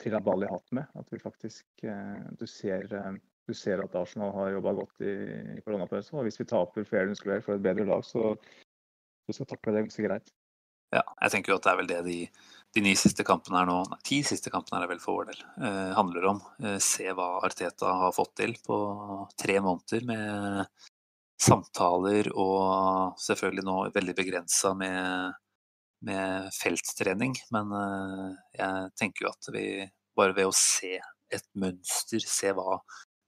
til en ball i hatt med. At vi faktisk eh, du, ser, eh, du ser at Arsenal har jobba godt i, i koronapausen. Og hvis vi taper fair and square for et bedre lag, så, så skal takle det ganske greit. Ja, jeg tenker jo at det er vel det de, de ni siste kampene her nå, nei, ti siste kampene er det vel for vår del, eh, handler om. Eh, se hva Arteta har fått til på tre måneder med samtaler og selvfølgelig nå veldig begrensa med, med, felttrening. Men eh, jeg tenker jo at vi bare ved å se et mønster, se hva,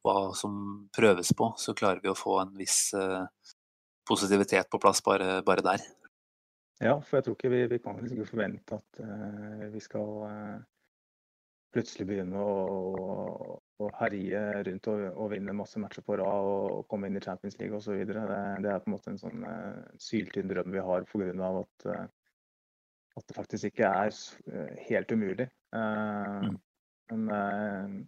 hva som prøves på, så klarer vi å få en viss eh, positivitet på plass bare, bare der. Ja, for jeg tror ikke vi, vi kan liksom forvente at uh, vi skal uh, plutselig begynne å, å herje rundt og, og, vinne masse matcher på rad og, komme inn i Champions League osv. Det, det er på en måte en sånn uh, syltynn drøm vi har pga. At, uh, at det faktisk ikke er helt umulig. Mm. Men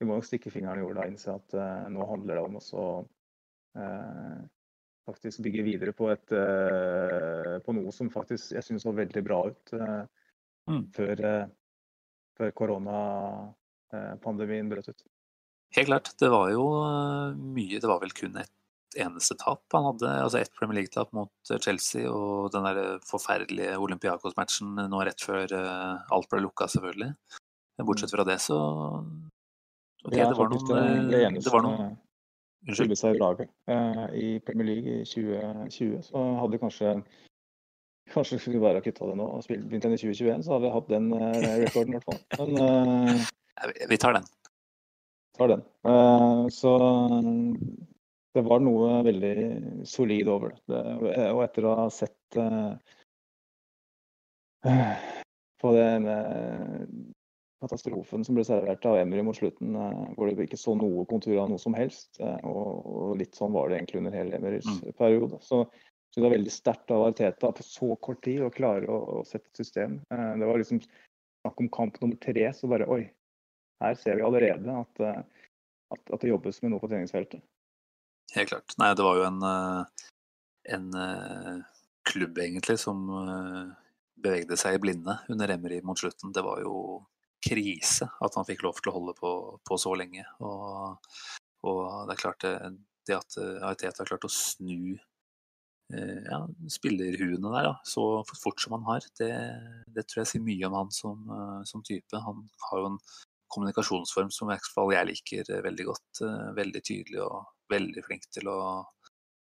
vi må jo stikke fingeren i jorda og innse at nå handler det om å faktisk bygge videre på, et, uh, på noe som faktisk jeg syns så veldig bra ut uh, mm. før, uh, før koronapandemien brøt ut. Helt klart. Det var jo mye Det var vel kun et eneste tap han hadde. Altså ett Premier League-tap mot Chelsea og den der forferdelige Olympiakos-matchen nå rett før alt ble lukka, selvfølgelig. Bortsett fra det, så Ok, det var noen det var noen Unnskyld. seg laget. Eh, I Premier League i 2020 så hadde kanskje Kanskje skulle vi bare ha kutta det nå og begynt igjen i 2021, så hadde vi hatt den eh, rekorden i hvert fall. Men eh, Vi tar den. Tar den. Eh, så det var noe veldig solid over det. Og etter å ha sett eh, på den katastrofen som ble servert av Emry mot slutten, eh, hvor det ikke så noe kontur av noe som helst. Og, litt sånn var det egentlig under hele Emrys mm. periode. Så, så, det var veldig sterkt av Arteta på så kort tid å klare å, å sette et system. Det var liksom snakk om kamp nummer tre, så bare oi. Her ser vi allerede at, at, at det jobbes med noe på treningsfeltet. Helt klart. Nei, det var jo en, en klubb egentlig som bevegde seg i blinde under Emry mot slutten. Det var jo krise at han fikk lov til å holde på, på så lenge. Og, og, det er klart det, at Aitet har klart å snu eh, ja, spillerhuene der da, så fort som han har, det, det, tror jeg sier mye om han som, eh, som, type. Han har jo en kommunikasjonsform som i hvert fall jeg liker veldig godt. Eh, veldig tydelig og veldig flink til å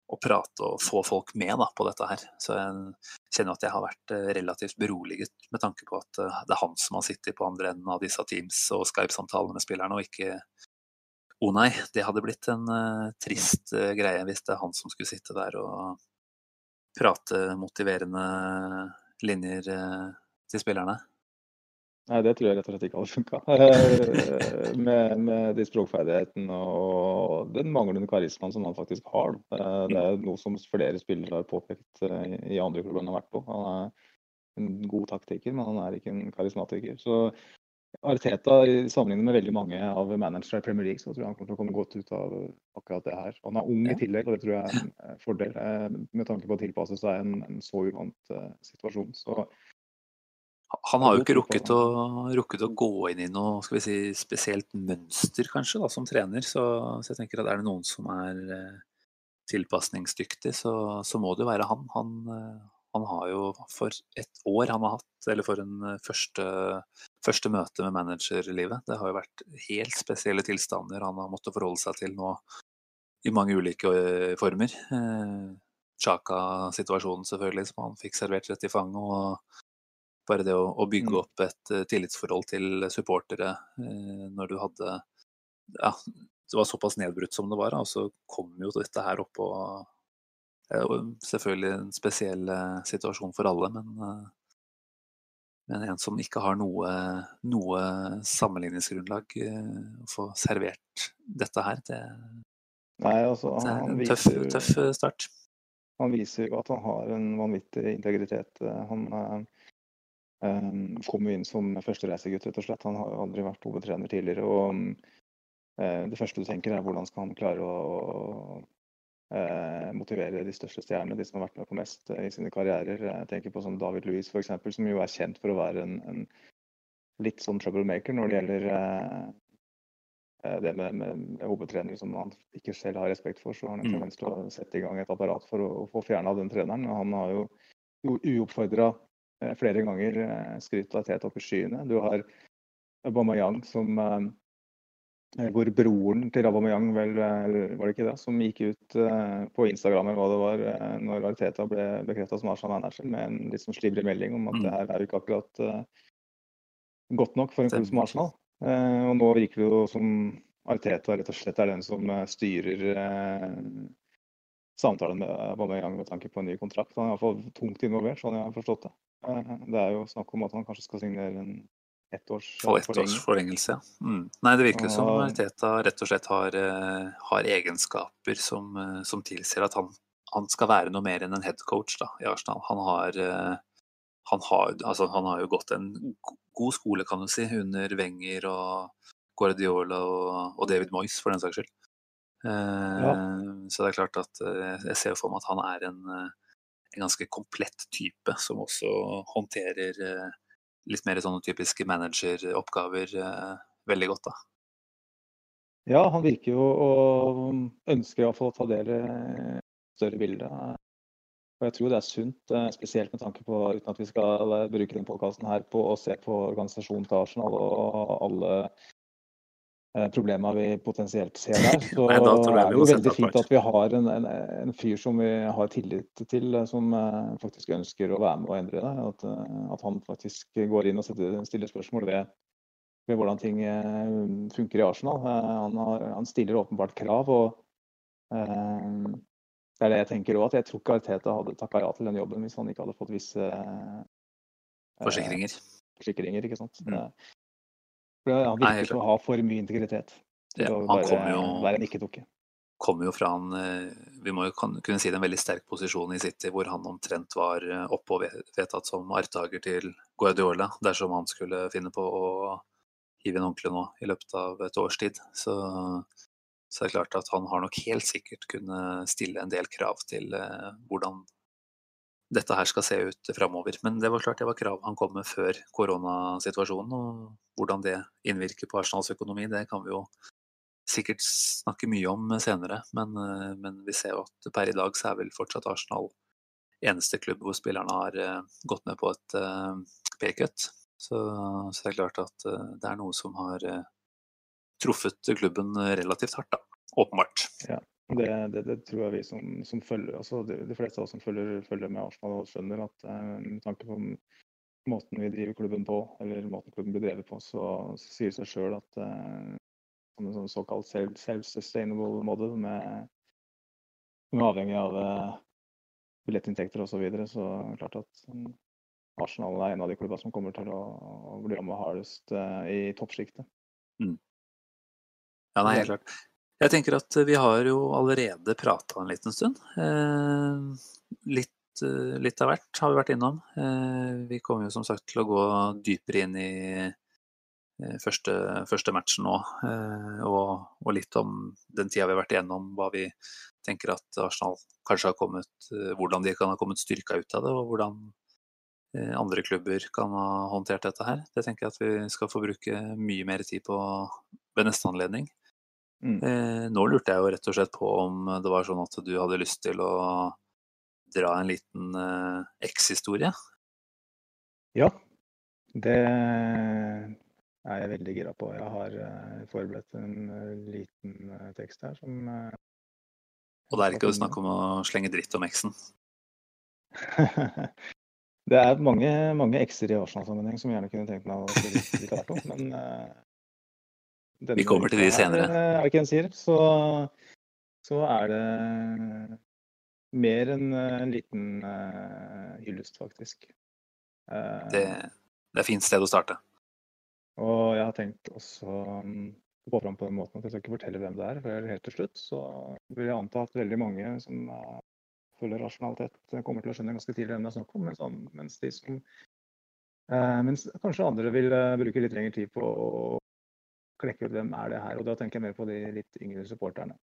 å prate og få folk med da, på dette her. Så jeg kjenner at jeg har vært eh, relativt beroliget med tanke på at eh, det er han som har sittet på andre enden av disse Teams og Skype-samtalene med spillerne, og ikke Å oh nei, det hadde blitt en uh, trist uh, greie hvis det er han som skulle sitte der og prate motiverende linjer uh, til spillerne. Nei, det tror jeg rett og slett ikke hadde funka. Eh, med, med, de språkferdighetene og den manglende karismaen som han faktisk har. Eh, det er noe som flere spillere har påpekt eh, i andre klubber han har vært på. Han er en god taktiker, men han er ikke en karismatiker. Så Arteta, sammenlignet med veldig mange av managere i Premier League, så tror jeg han kommer til å komme godt ut av akkurat det her. Han er ung i tillegg, og det tror jeg er en fordel med tanke på å tilpasse seg en, en så uvant situasjon. Så han har jo ikke rukket å, rukket å, gå inn i noe skal vi si, spesielt mønster, kanskje, da, som trener. Så, så, jeg tenker at er det noen som er eh, tilpasningsdyktig, så, så, må det jo være han. han. Eh, han. har jo for et år han har hatt, eller for en eh, første, første møte med managerlivet, det har jo vært helt spesielle tilstander han har måttet forholde seg til nå i mange ulike former. Chaka-situasjonen selvfølgelig, som han fikk servert rett i fanget. og bare det å, å bygge mm. opp et uh, tillitsforhold til supportere uh, når du hadde Ja, det var såpass nedbrutt som det var, og så kom jo dette her opp og uh, Selvfølgelig en spesiell situasjon for alle, men, men en som ikke har noe, noe sammenligningsgrunnlag, å få servert dette her, det, Nei, altså, det er en tøff, tøff start. Han viser jo at han har en vanvittig integritet. Han, Um, kom jo inn som førstereisegutt, rett og slett. Han har jo aldri vært hovedtrener tidligere. og eh, det første du tenker, er hvordan skal han klare å, å uh, motivere de største stjernene, de som har vært med på mest uh, i sine karrierer. Jeg tenker på sånn David Louis f.eks., som jo er kjent for å være en, en litt sånn troublemaker når det gjelder det med, med, med hovedtrenere som han ikke selv har respekt for. Så har han en Mm. tendens til å sette i gang et apparat for å, å få fjerna den treneren. Og han har jo uoppfordra flere ganger eh, skrytt av Tet opp i skyene. Du har Aubameyang som eh, hvor broren til Aubameyang vel, eh, var det ikke det, som gikk ut eh, på Instagram eller hva det var, eh, når Arteta ble bekrefta som Arsenal-manager, med en litt sånn slibrig melding om at Mm. det her er jo ikke akkurat eh, godt nok for en klubb som Arsenal. Eh, og nå virker det jo som Arteta rett og slett er den som eh, styrer eh, samtalen med Aubameyang med tanke på en ny kontrakt. Han er iallfall tungt involvert, sånn jeg har forstått det. Eh, det er jo snakk om at han kanskje skal signere en ettårs For ett forlengelse, ja. Mm. Nei, det virker som Teta rett og slett har, eh, har egenskaper som, eh, som tilsier at han, han skal være noe mer enn en headcoach da, i Arsenal. Han har, eh, han, har, altså, han har jo gått en god skole, kan du si, under Wenger og Guardiola og, og David Moyes, for den saks skyld. Ja. Så det er klart at eh, jeg ser for meg at han er en, eh, en ganske komplett type, som også håndterer eh, litt mer sånne typiske manageroppgaver eh, veldig godt. da. Ja, han virker jo å ønske iallfall å ta del i større bilde. Og jeg tror det er sunt, eh, spesielt med tanke på, uten at vi skal eh, bruke denne podkasten her på å se på Arsenal og alle eh, vi potensielt ser der, så Nei, er det jo veldig fint at vi har en, en, en fyr som vi har tillit til, eh, som eh, faktisk ønsker å være med og endre det. At, at han faktisk går inn og setter, stiller spørsmål ved, ved hvordan ting funker i Arsenal. Han, har, han stiller åpenbart krav. og uh, det er det jeg tenker også, at jeg tror ikke Arteta hadde takka ja til den jobben hvis han ikke hadde fått visse eh, Forsikringer. forsikringer. ikke sant? Mm. For Han virker ikke å ha for mye integritet Ja, han bare kommer jo- være en ikke-dukke. Kommer jo fra en eh, Vi må jo kunne si det en veldig sterk posisjon i City, hvor han omtrent var eh, oppe og vedtatt som arvtaker til Guardiola, dersom han skulle finne på å hive inn håndkleet nå i løpet av et års tid. Så, så det er klart at han har nok helt sikkert kunne stille en del krav til eh, hvordan dette her skal se ut framover. Men det var klart det var krav han kom med før koronasituasjonen, og hvordan det innvirker på Arsenals økonomi, det kan vi jo sikkert snakke mye om senere. Men, eh, men vi ser jo at per i dag så er vel fortsatt Arsenal eneste klubb hvor spillerne har eh, gått med på et uh, paycut. Så, så det er klart at eh, det er noe som har eh, truffet klubben relativt hardt, da. Åpenbart. Det, det, det tror jeg vi som, som følger, altså de, de fleste av oss som følger, følger med Arsenal, og skjønner at eh, med tanke på måten vi driver klubben på, eller måten klubben blir drevet på, så, så sier det seg sjøl at eh, som en sånn såkalt self- self-sustainable model med, som er avhengig av eh, billettinntekter osv., så, videre, så er det klart at um, Arsenal er en av de klubbene som kommer til å, å bli rammet hardest eh, i toppsjiktet. Ja, nei, helt klart. Jeg tenker at vi har jo allerede prata en liten stund. Eh, litt, eh, litt av hvert har vi vært innom. Eh, vi kommer jo som sagt til å gå dypere inn i første, første matchen nå. Og, og litt om den tida vi har vært igjennom, hva vi tenker at Arsenal kanskje har kommet Hvordan de kan ha kommet styrka ut av det, og hvordan andre klubber kan ha håndtert dette her. Det tenker jeg at vi skal få bruke mye mer tid på ved neste anledning. Mm. Eh, nå lurte jeg jo rett og slett på om det var sånn at du hadde lyst til å dra en liten eh, X-historie. Ja, det er jeg veldig gira på. Jeg har eh, forberedt en eh, liten tekst her som Og det er ikke snakk om å slenge dritt om X-en. Det er mange, mange ekser i Arsenal-sammenheng som jeg gjerne kunne tenkt meg å si litt, om, men denne Vi kommer til de senere. eh, Er det ikke en sier? Så, så er det mer enn en liten uh, hyllest, faktisk. Uh, Det, det er et fint sted å starte. Og jeg har tenkt også um, å få fram på den måten at jeg skal ikke fortelle hvem det er. for helt til slutt så vil jeg anta at veldig mange som uh, følger rasjonalitet, kommer til å skjønne ganske tidlig hvem det er snakk om. Mens, mens, de som, uh, mens kanskje andre vil uh, bruke litt lengre tid på å klekke ut hvem er det her. Og da tenker jeg mer på de litt yngre supporterne.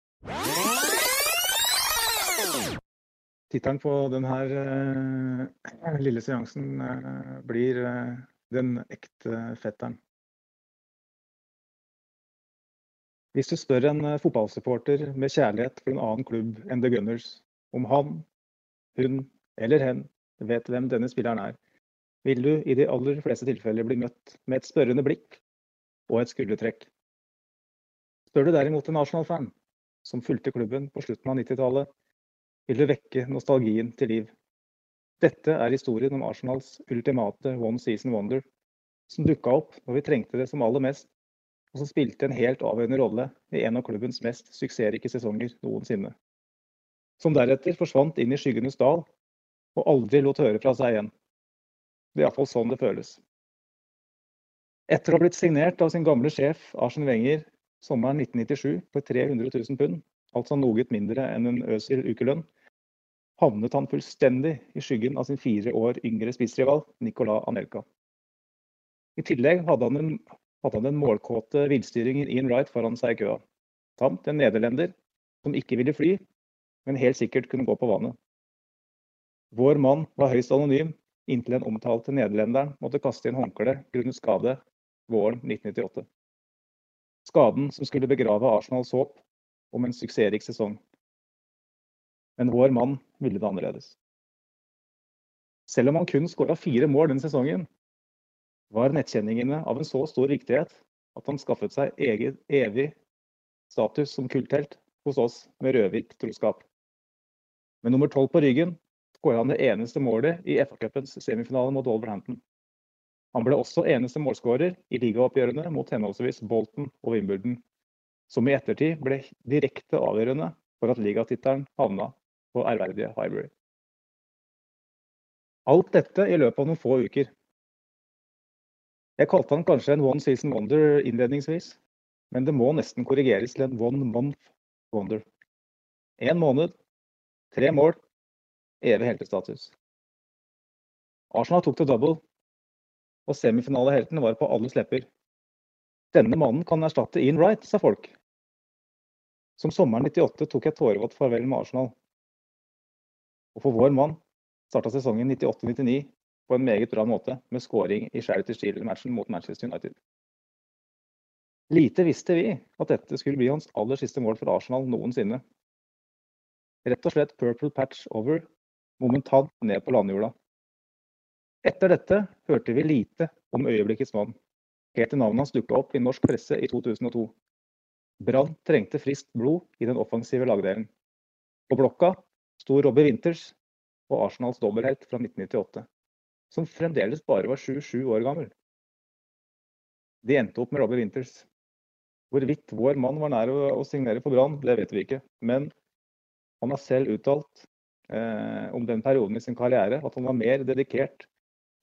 Tittelen på denne uh, lille seansen uh, blir uh, 'Den ekte fetteren'. Hvis du spør en fotballsupporter med kjærlighet for en annen klubb enn The Gunners om han, hun eller hen vet hvem denne spilleren er, vil du i de aller fleste tilfeller bli møtt med et spørrende blikk og et skuldertrekk. Spør du derimot en Arsenal-fan som fulgte klubben på slutten av 90-tallet, vil du vekke nostalgien til liv. Dette er historien om Arsenals ultimate one season wonder, som dukka opp når vi trengte det som aller mest, og som spilte en helt avgjørende rolle i en av klubbens mest suksessrike sesonger noensinne. Som deretter forsvant inn i skyggenes dal og aldri lot høre fra seg igjen. Det er iallfall sånn det føles. Etter å ha blitt signert av sin gamle sjef Arsen Wenger sommeren 1997 for 300 000 pund, altså noe mindre enn en Øsil ukelønn, havnet han fullstendig i skyggen av sin fire år yngre spissrival Nicolas Anelka. I tillegg hadde han en, hadde han den målkåte villstyringer Ian Wright foran seg i køa, samt en nederlender som ikke ville fly, men helt sikkert kunne gå på vannet. Vår mann var høyst anonym inntil den omtalte nederlenderen måtte kaste inn håndkle grunnet skade våren 1998. Skaden som skulle begrave Arsenals håp om en suksessrik sesong. Men vår mann ville det annerledes. Selv om han kun skåra fire mål den sesongen, var nettkjenningene av en så stor viktighet at han skaffet seg egen, evig status som kulthelt hos oss med Røvik troskap. Med nummer tolv på ryggen skåra han det eneste målet i FA-cupens semifinale mot Wolverhampton. Han ble også eneste målskårer i ligaoppgjørene mot henholdsvis Bolton og Wimbledon, som i ettertid ble direkte avgjørende for at ligatittelen havna på ærverdige Highbury. Alt dette i løpet av noen få uker. Jeg kalte han kanskje en one season wonder innledningsvis, men det må nesten korrigeres til en one month wonder. En måned, tre mål, evig heltestatus. Arsenal tok til double, og semifinalehelten var på alles lepper. Denne mannen kan erstatte Ian Wright, sa folk. Som sommeren 98 tok jeg tårevått farvel med Arsenal. Og for vår mann starta sesongen 98-99 på en meget bra måte, med skåring i Charity Shield-matchen mot Manchester United. Lite visste vi at dette skulle bli hans aller siste mål for Arsenal noensinne. Rett og slett purple patch over momentant ned på landjorda. Etter dette hørte vi lite om øyeblikkets mann, helt til navnet hans dukka opp i norsk presse i 2002. Brann trengte friskt blod i den offensive lagdelen. På blokka sto Robbie Winters og Arsenals dobbelthelt fra 1998, som fremdeles bare var 7-7 år gammel. De endte opp med Robbie Winters. Hvorvidt vår mann var nær å signere for Brann, det vet vi ikke. Men han har selv uttalt eh, om den perioden i sin karriere, at han var mer dedikert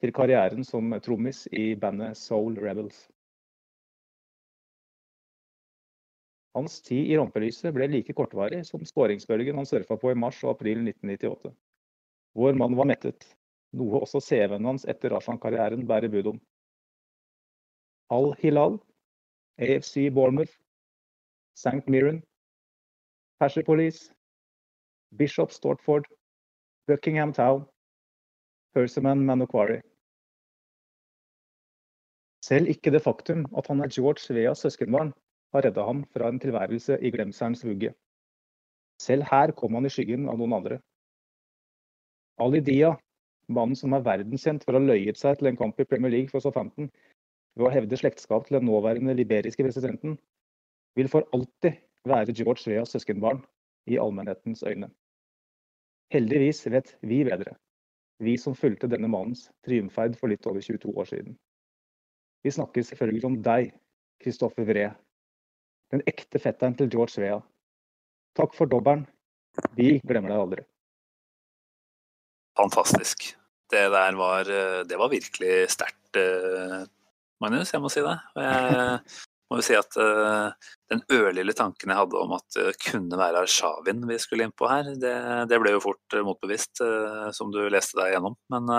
til karrieren som trommis i bandet Soul Rebels. Hans tid i rampelyset ble like kortvarig som skåringsbølgen han surfa på i mars og april 1998. Vår mann var mettet, noe også CV-en hans etter Arsenal-karrieren bærer bud om. Al Hilal, AFC Bournemouth, St. Mirren, Persepolis, Bishop Stortford, Buckingham Town, Persiman Manokwari. Selv ikke det faktum at han er George Veas søskenbarn, har redda ham fra en tilværelse i glemselens vugge. Selv her kom han i skyggen av noen andre. Ali Dia, mannen som er verdenskjent for å ha løyet seg til en kamp i Premier League for Southampton ved å hevde slektskap til den nåværende liberiske presidenten, vil for alltid være George Veas søskenbarn i allmennhetens øyne. Heldigvis vet vi bedre, vi som fulgte denne mannens triumferd for litt over 22 år siden. Vi snakker selvfølgelig om deg, Kristoffer Vree. Den ekte fetteren til George Vea. Takk for dobbelen. Vi glemmer deg aldri. Fantastisk. Det der var, det var virkelig sterkt, eh, Magnus. Jeg må si det. Jeg må jo si at uh, den ørlille tanken jeg hadde om at det kunne være Arshavin vi skulle inn på her, det, det ble jo fort uh, motbevist, uh, som du leste deg gjennom. Men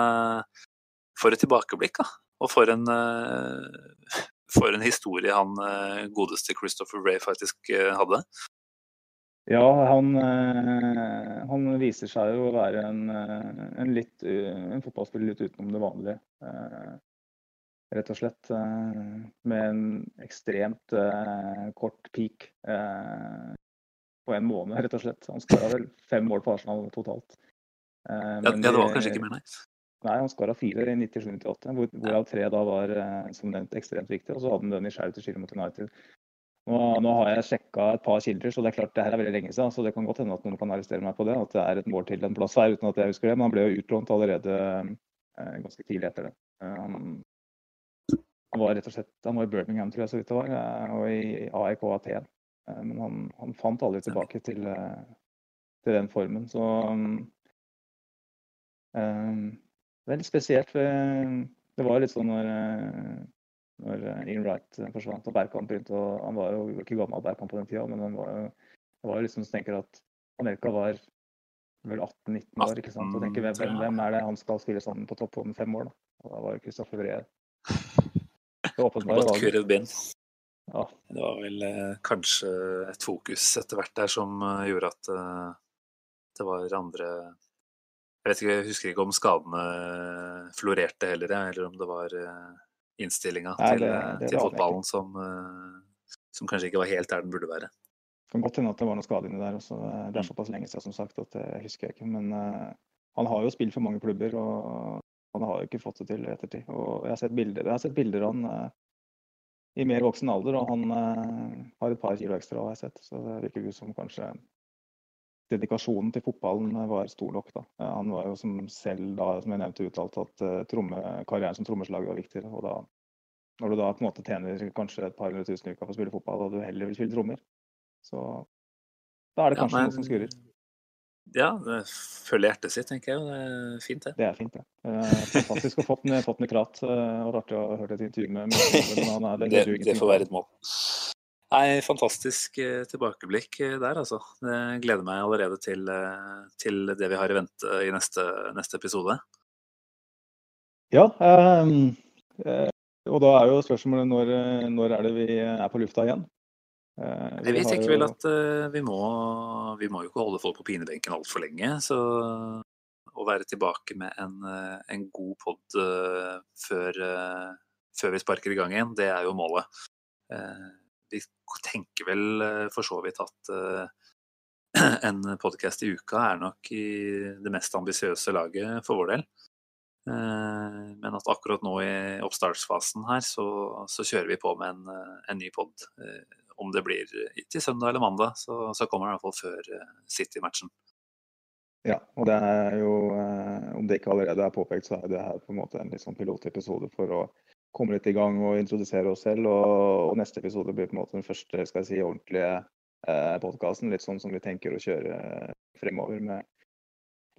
for et tilbakeblikk, da. Og for en for en historie han eh, godeste Christopher Ray faktisk eh, hadde. Ja, han, eh, han viser seg jo å være en, eh, en, litt, eh, en fotballspiller litt utenom det vanlige. Rett og slett. eh, Med en ekstremt eh, kort peak eh, på en måned, rett og slett. Han skåra vel fem mål på Arsenal totalt. Ja, ja, det var kanskje ikke mer, nei. Nei, han skåra fire i 97-98, hvor, hvorav tre da var som nevnt ekstremt viktig. Og så hadde han den i skjæret til skille mot United. Nå, nå har jeg sjekka et par kilder, så det er klart det her er veldig lenge siden. Så det kan godt hende at noen kan arrestere meg på det, at det er et mål til en plass her, uten at jeg husker det. Men han ble jo utlånt allerede ganske tidlig etter det. Han, han var rett og slett han var i Birmingham, tror jeg, så vidt det var, eh, og i AIK Aten. Eh, men han, han fant aldri tilbake til, eh, til den formen. Så um, det er litt spesielt. for Det var litt sånn når, når Ian Wright forsvant og Berkan begynte å Han var jo ikke gammel Berkan på den tida, men han var jo, det var jo liksom så tenker at Amerika var vel 18-19 år, ikke sant. Og tenker hvem, hvem, er det han skal spille sammen på topp om fem år, da? Og da var jo Kristoffer Vree åpenbare valget. Ja. Det var vel eh, kanskje et fokus etter hvert der som eh, gjorde at eh, det var andre Jeg vet ikke, jeg husker ikke om skadene florerte heller, eller om det var eh, innstillinga til, til fotballen som, som kanskje ikke var helt der den burde være. Det kan godt hende at det var noe skade inni der også. Det er Mm. såpass lenge siden som sagt at det husker jeg ikke. Men han har jo spilt for mange klubber, og han har jo ikke fått det til i ettertid. Og jeg har sett bilder, jeg har sett bilder av han eh, i mer voksen alder, og han eh, har et par kilo ekstra, har jeg sett. Så det virker ut som kanskje dedikasjonen til fotballen var stor nok, da. Eh, Han var jo som selv da, som jeg nevnte, uttalt at eh, tromme, karrieren som trommeslager var viktigere. Og da, når du da på en måte tjener kanskje et par hundre tusen i uka for å spille fotball, og du heller vil spille trommer, så da er det Ja, kanskje noe som skurrer. Ja, det følger hjertet sitt, tenker jeg. Det er fint, det. Det er fint, det. Eh, fantastisk å fått den, fått den krat. eh, og artig å ha hørt et intervju med med- han er Det, det får være et mål. Nei, fantastisk eh, tilbakeblikk der, altså. Jeg gleder meg allerede til, til det vi har i vente i neste, neste episode. Ja, ehm, eh, og da er jo spørsmålet når, når er det vi er på lufta igjen? Eh, vi tenker jo- vel at eh, vi, må, vi må jo ikke holde folk på pinebenken altfor lenge. Så å være tilbake med en, eh, en god pod før, før vi sparker i gang igjen, det er jo målet. Eh, vi tenker vel for så vidt at en podkast i uka er nok i det mest ambisiøse laget for vår del. Men at akkurat nå i oppstartsfasen her, så, så kjører vi på med en, en ny pod. Om det blir til søndag eller mandag, så, så kommer det i hvert fall før eh, City-matchen. Ja, og det er jo, eh, om det ikke allerede er påpekt, så er det her på en måte en sånn pilotepisode for å komme litt i gang og introdusere oss selv. Og, og neste episode blir på en måte den første skal jeg si, ordentlige eh, podkasten. Litt sånn som vi tenker å kjøre fremover med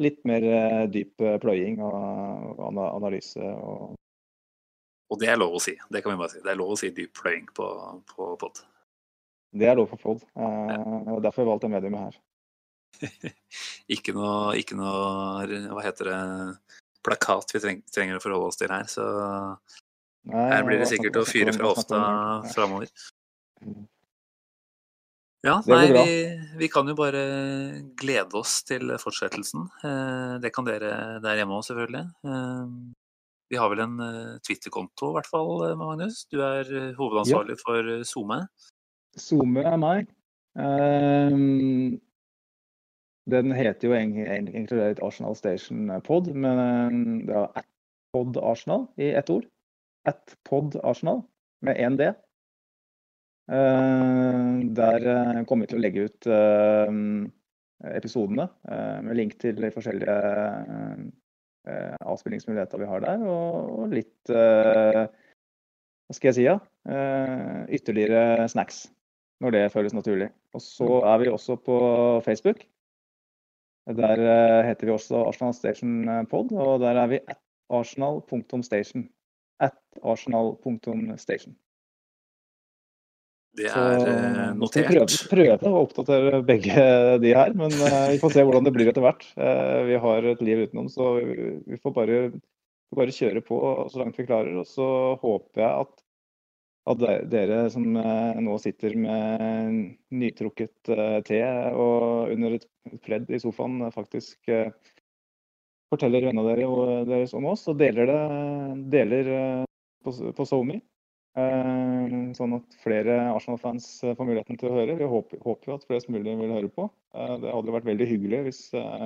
litt mer eh, dyp eh, pløying og, og analyse. Og, Og det er lov å si. Det kan vi bare si. Det er lov å si dyp pløying på, på pod. Det er lov for pod. Eh, og derfor har jeg valgt det mediumet her. Ikke noe, ikke noe Hva heter det? Plakat vi treng, trenger å forholde oss til her. Så Nei, her blir det sikkert å fyre fra hofta? Ja. framover. Mm. Ja, nei, vi, vi kan jo bare glede oss til fortsettelsen. Eh, Det kan dere der hjemme òg, selvfølgelig. Eh, Vi har vel en Twitter-konto, i hvert fall, Magnus. Du er hovedansvarlig hovedansvarlig for SoMe. SoMe er meg. Ehm, den heter jo egentlig et Arsenal Station Pod, men ehm, det er at Pod Arsenal i ett ord. At Pod Arsenal med én D. Ehm, der eh, kommer vi til å legge ut episodene eh, med link til de forskjellige eh, avspillingsmuligheter vi har der, og, litt eh, Hva skal jeg si, ja? Eh, ytterligere snacks når det føles naturlig. Og så er vi også på Facebook. Der eh, heter vi også Arsenal Station Pod, og der er vi at arsenal.station. At arsenal.station. Det er notert. nå vi prøver, prøve, prøve å oppdatere begge de her, men eh, vi får se hvordan det blir etter hvert. Eh, vi har et liv utenom, så vi, får bare, bare kjøre på så langt vi klarer. Og så håper jeg at at dere som eh, nå sitter med nytrukket eh, te og under et pledd i sofaen, eh, faktisk forteller vennene dere deres om oss, og deler det deler på, på SoMe. Sånn at flere Arsenal-fans får muligheten til å høre. Vi håper, håper at flest mulig vil høre på. Det hadde vært veldig hyggelig hvis,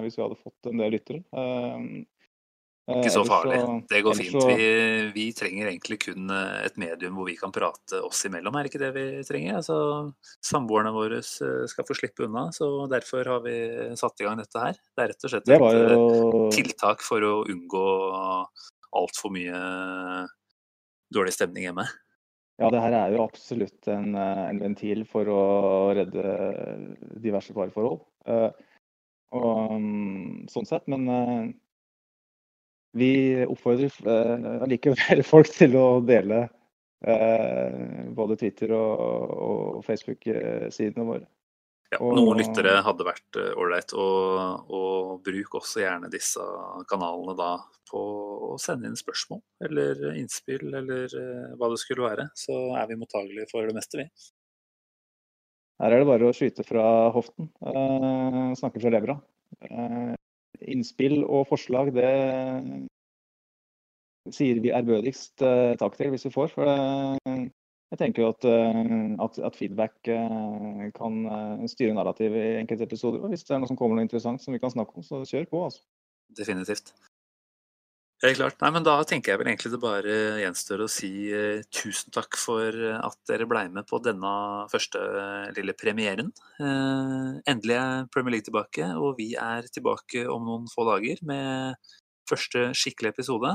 hvis vi hadde fått en del lyttere. Eh, Ikke så farlig. Det går fint. Vi, vi trenger egentlig kun eh, et medium hvor vi kan prate oss imellom, er det ikke det vi trenger? Altså, Samboerne våre eh, skal få slippe unna, så derfor har vi satt i gang dette her. Det er rett og slett et eh, jo tiltak for å unngå altfor mye dårlig stemning hjemme. Ja, det her er jo absolutt en, eh, en ventil for å redde diverse fareforhold. Eh, og mm, sånn sett, men eh, vi oppfordrer eh, allikevel folk til å dele eh, både Twitter og, og Facebook-sidene våre. Ja, noen lyttere hadde vært eh, ålreit, og, og bruk også gjerne disse kanalene da på å sende inn spørsmål eller innspill eller hva det skulle være. Så er vi mottagelige for det meste, vi. Her er det bare å skyte fra hoften. Eh, snakke fra levra. Eh, innspill og forslag, det sier vi ærbødigst eh, takk til hvis vi får. For det, jeg tenker jo at, eh, at, at feedback eh, kan eh, styre narrativet i enkelte episoder. Og hvis det er noe som kommer noe interessant som vi kan snakke om, så kjør på. altså. Definitivt. Helt klart. Nei, men Da tenker jeg vel egentlig det bare gjenstår å si eh, tusen takk for eh, at dere blei med på denne første eh, lille premieren. Eh, endelig er Premier League tilbake, og vi er tilbake om noen få dager med første skikkelige episode.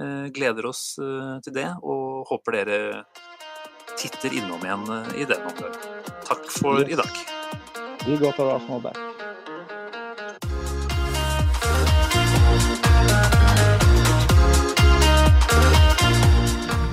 Eh, gleder oss eh, til det, og håper dere titter innom igjen i den omgang. Takk for i dag. Vi går for Arsenal back.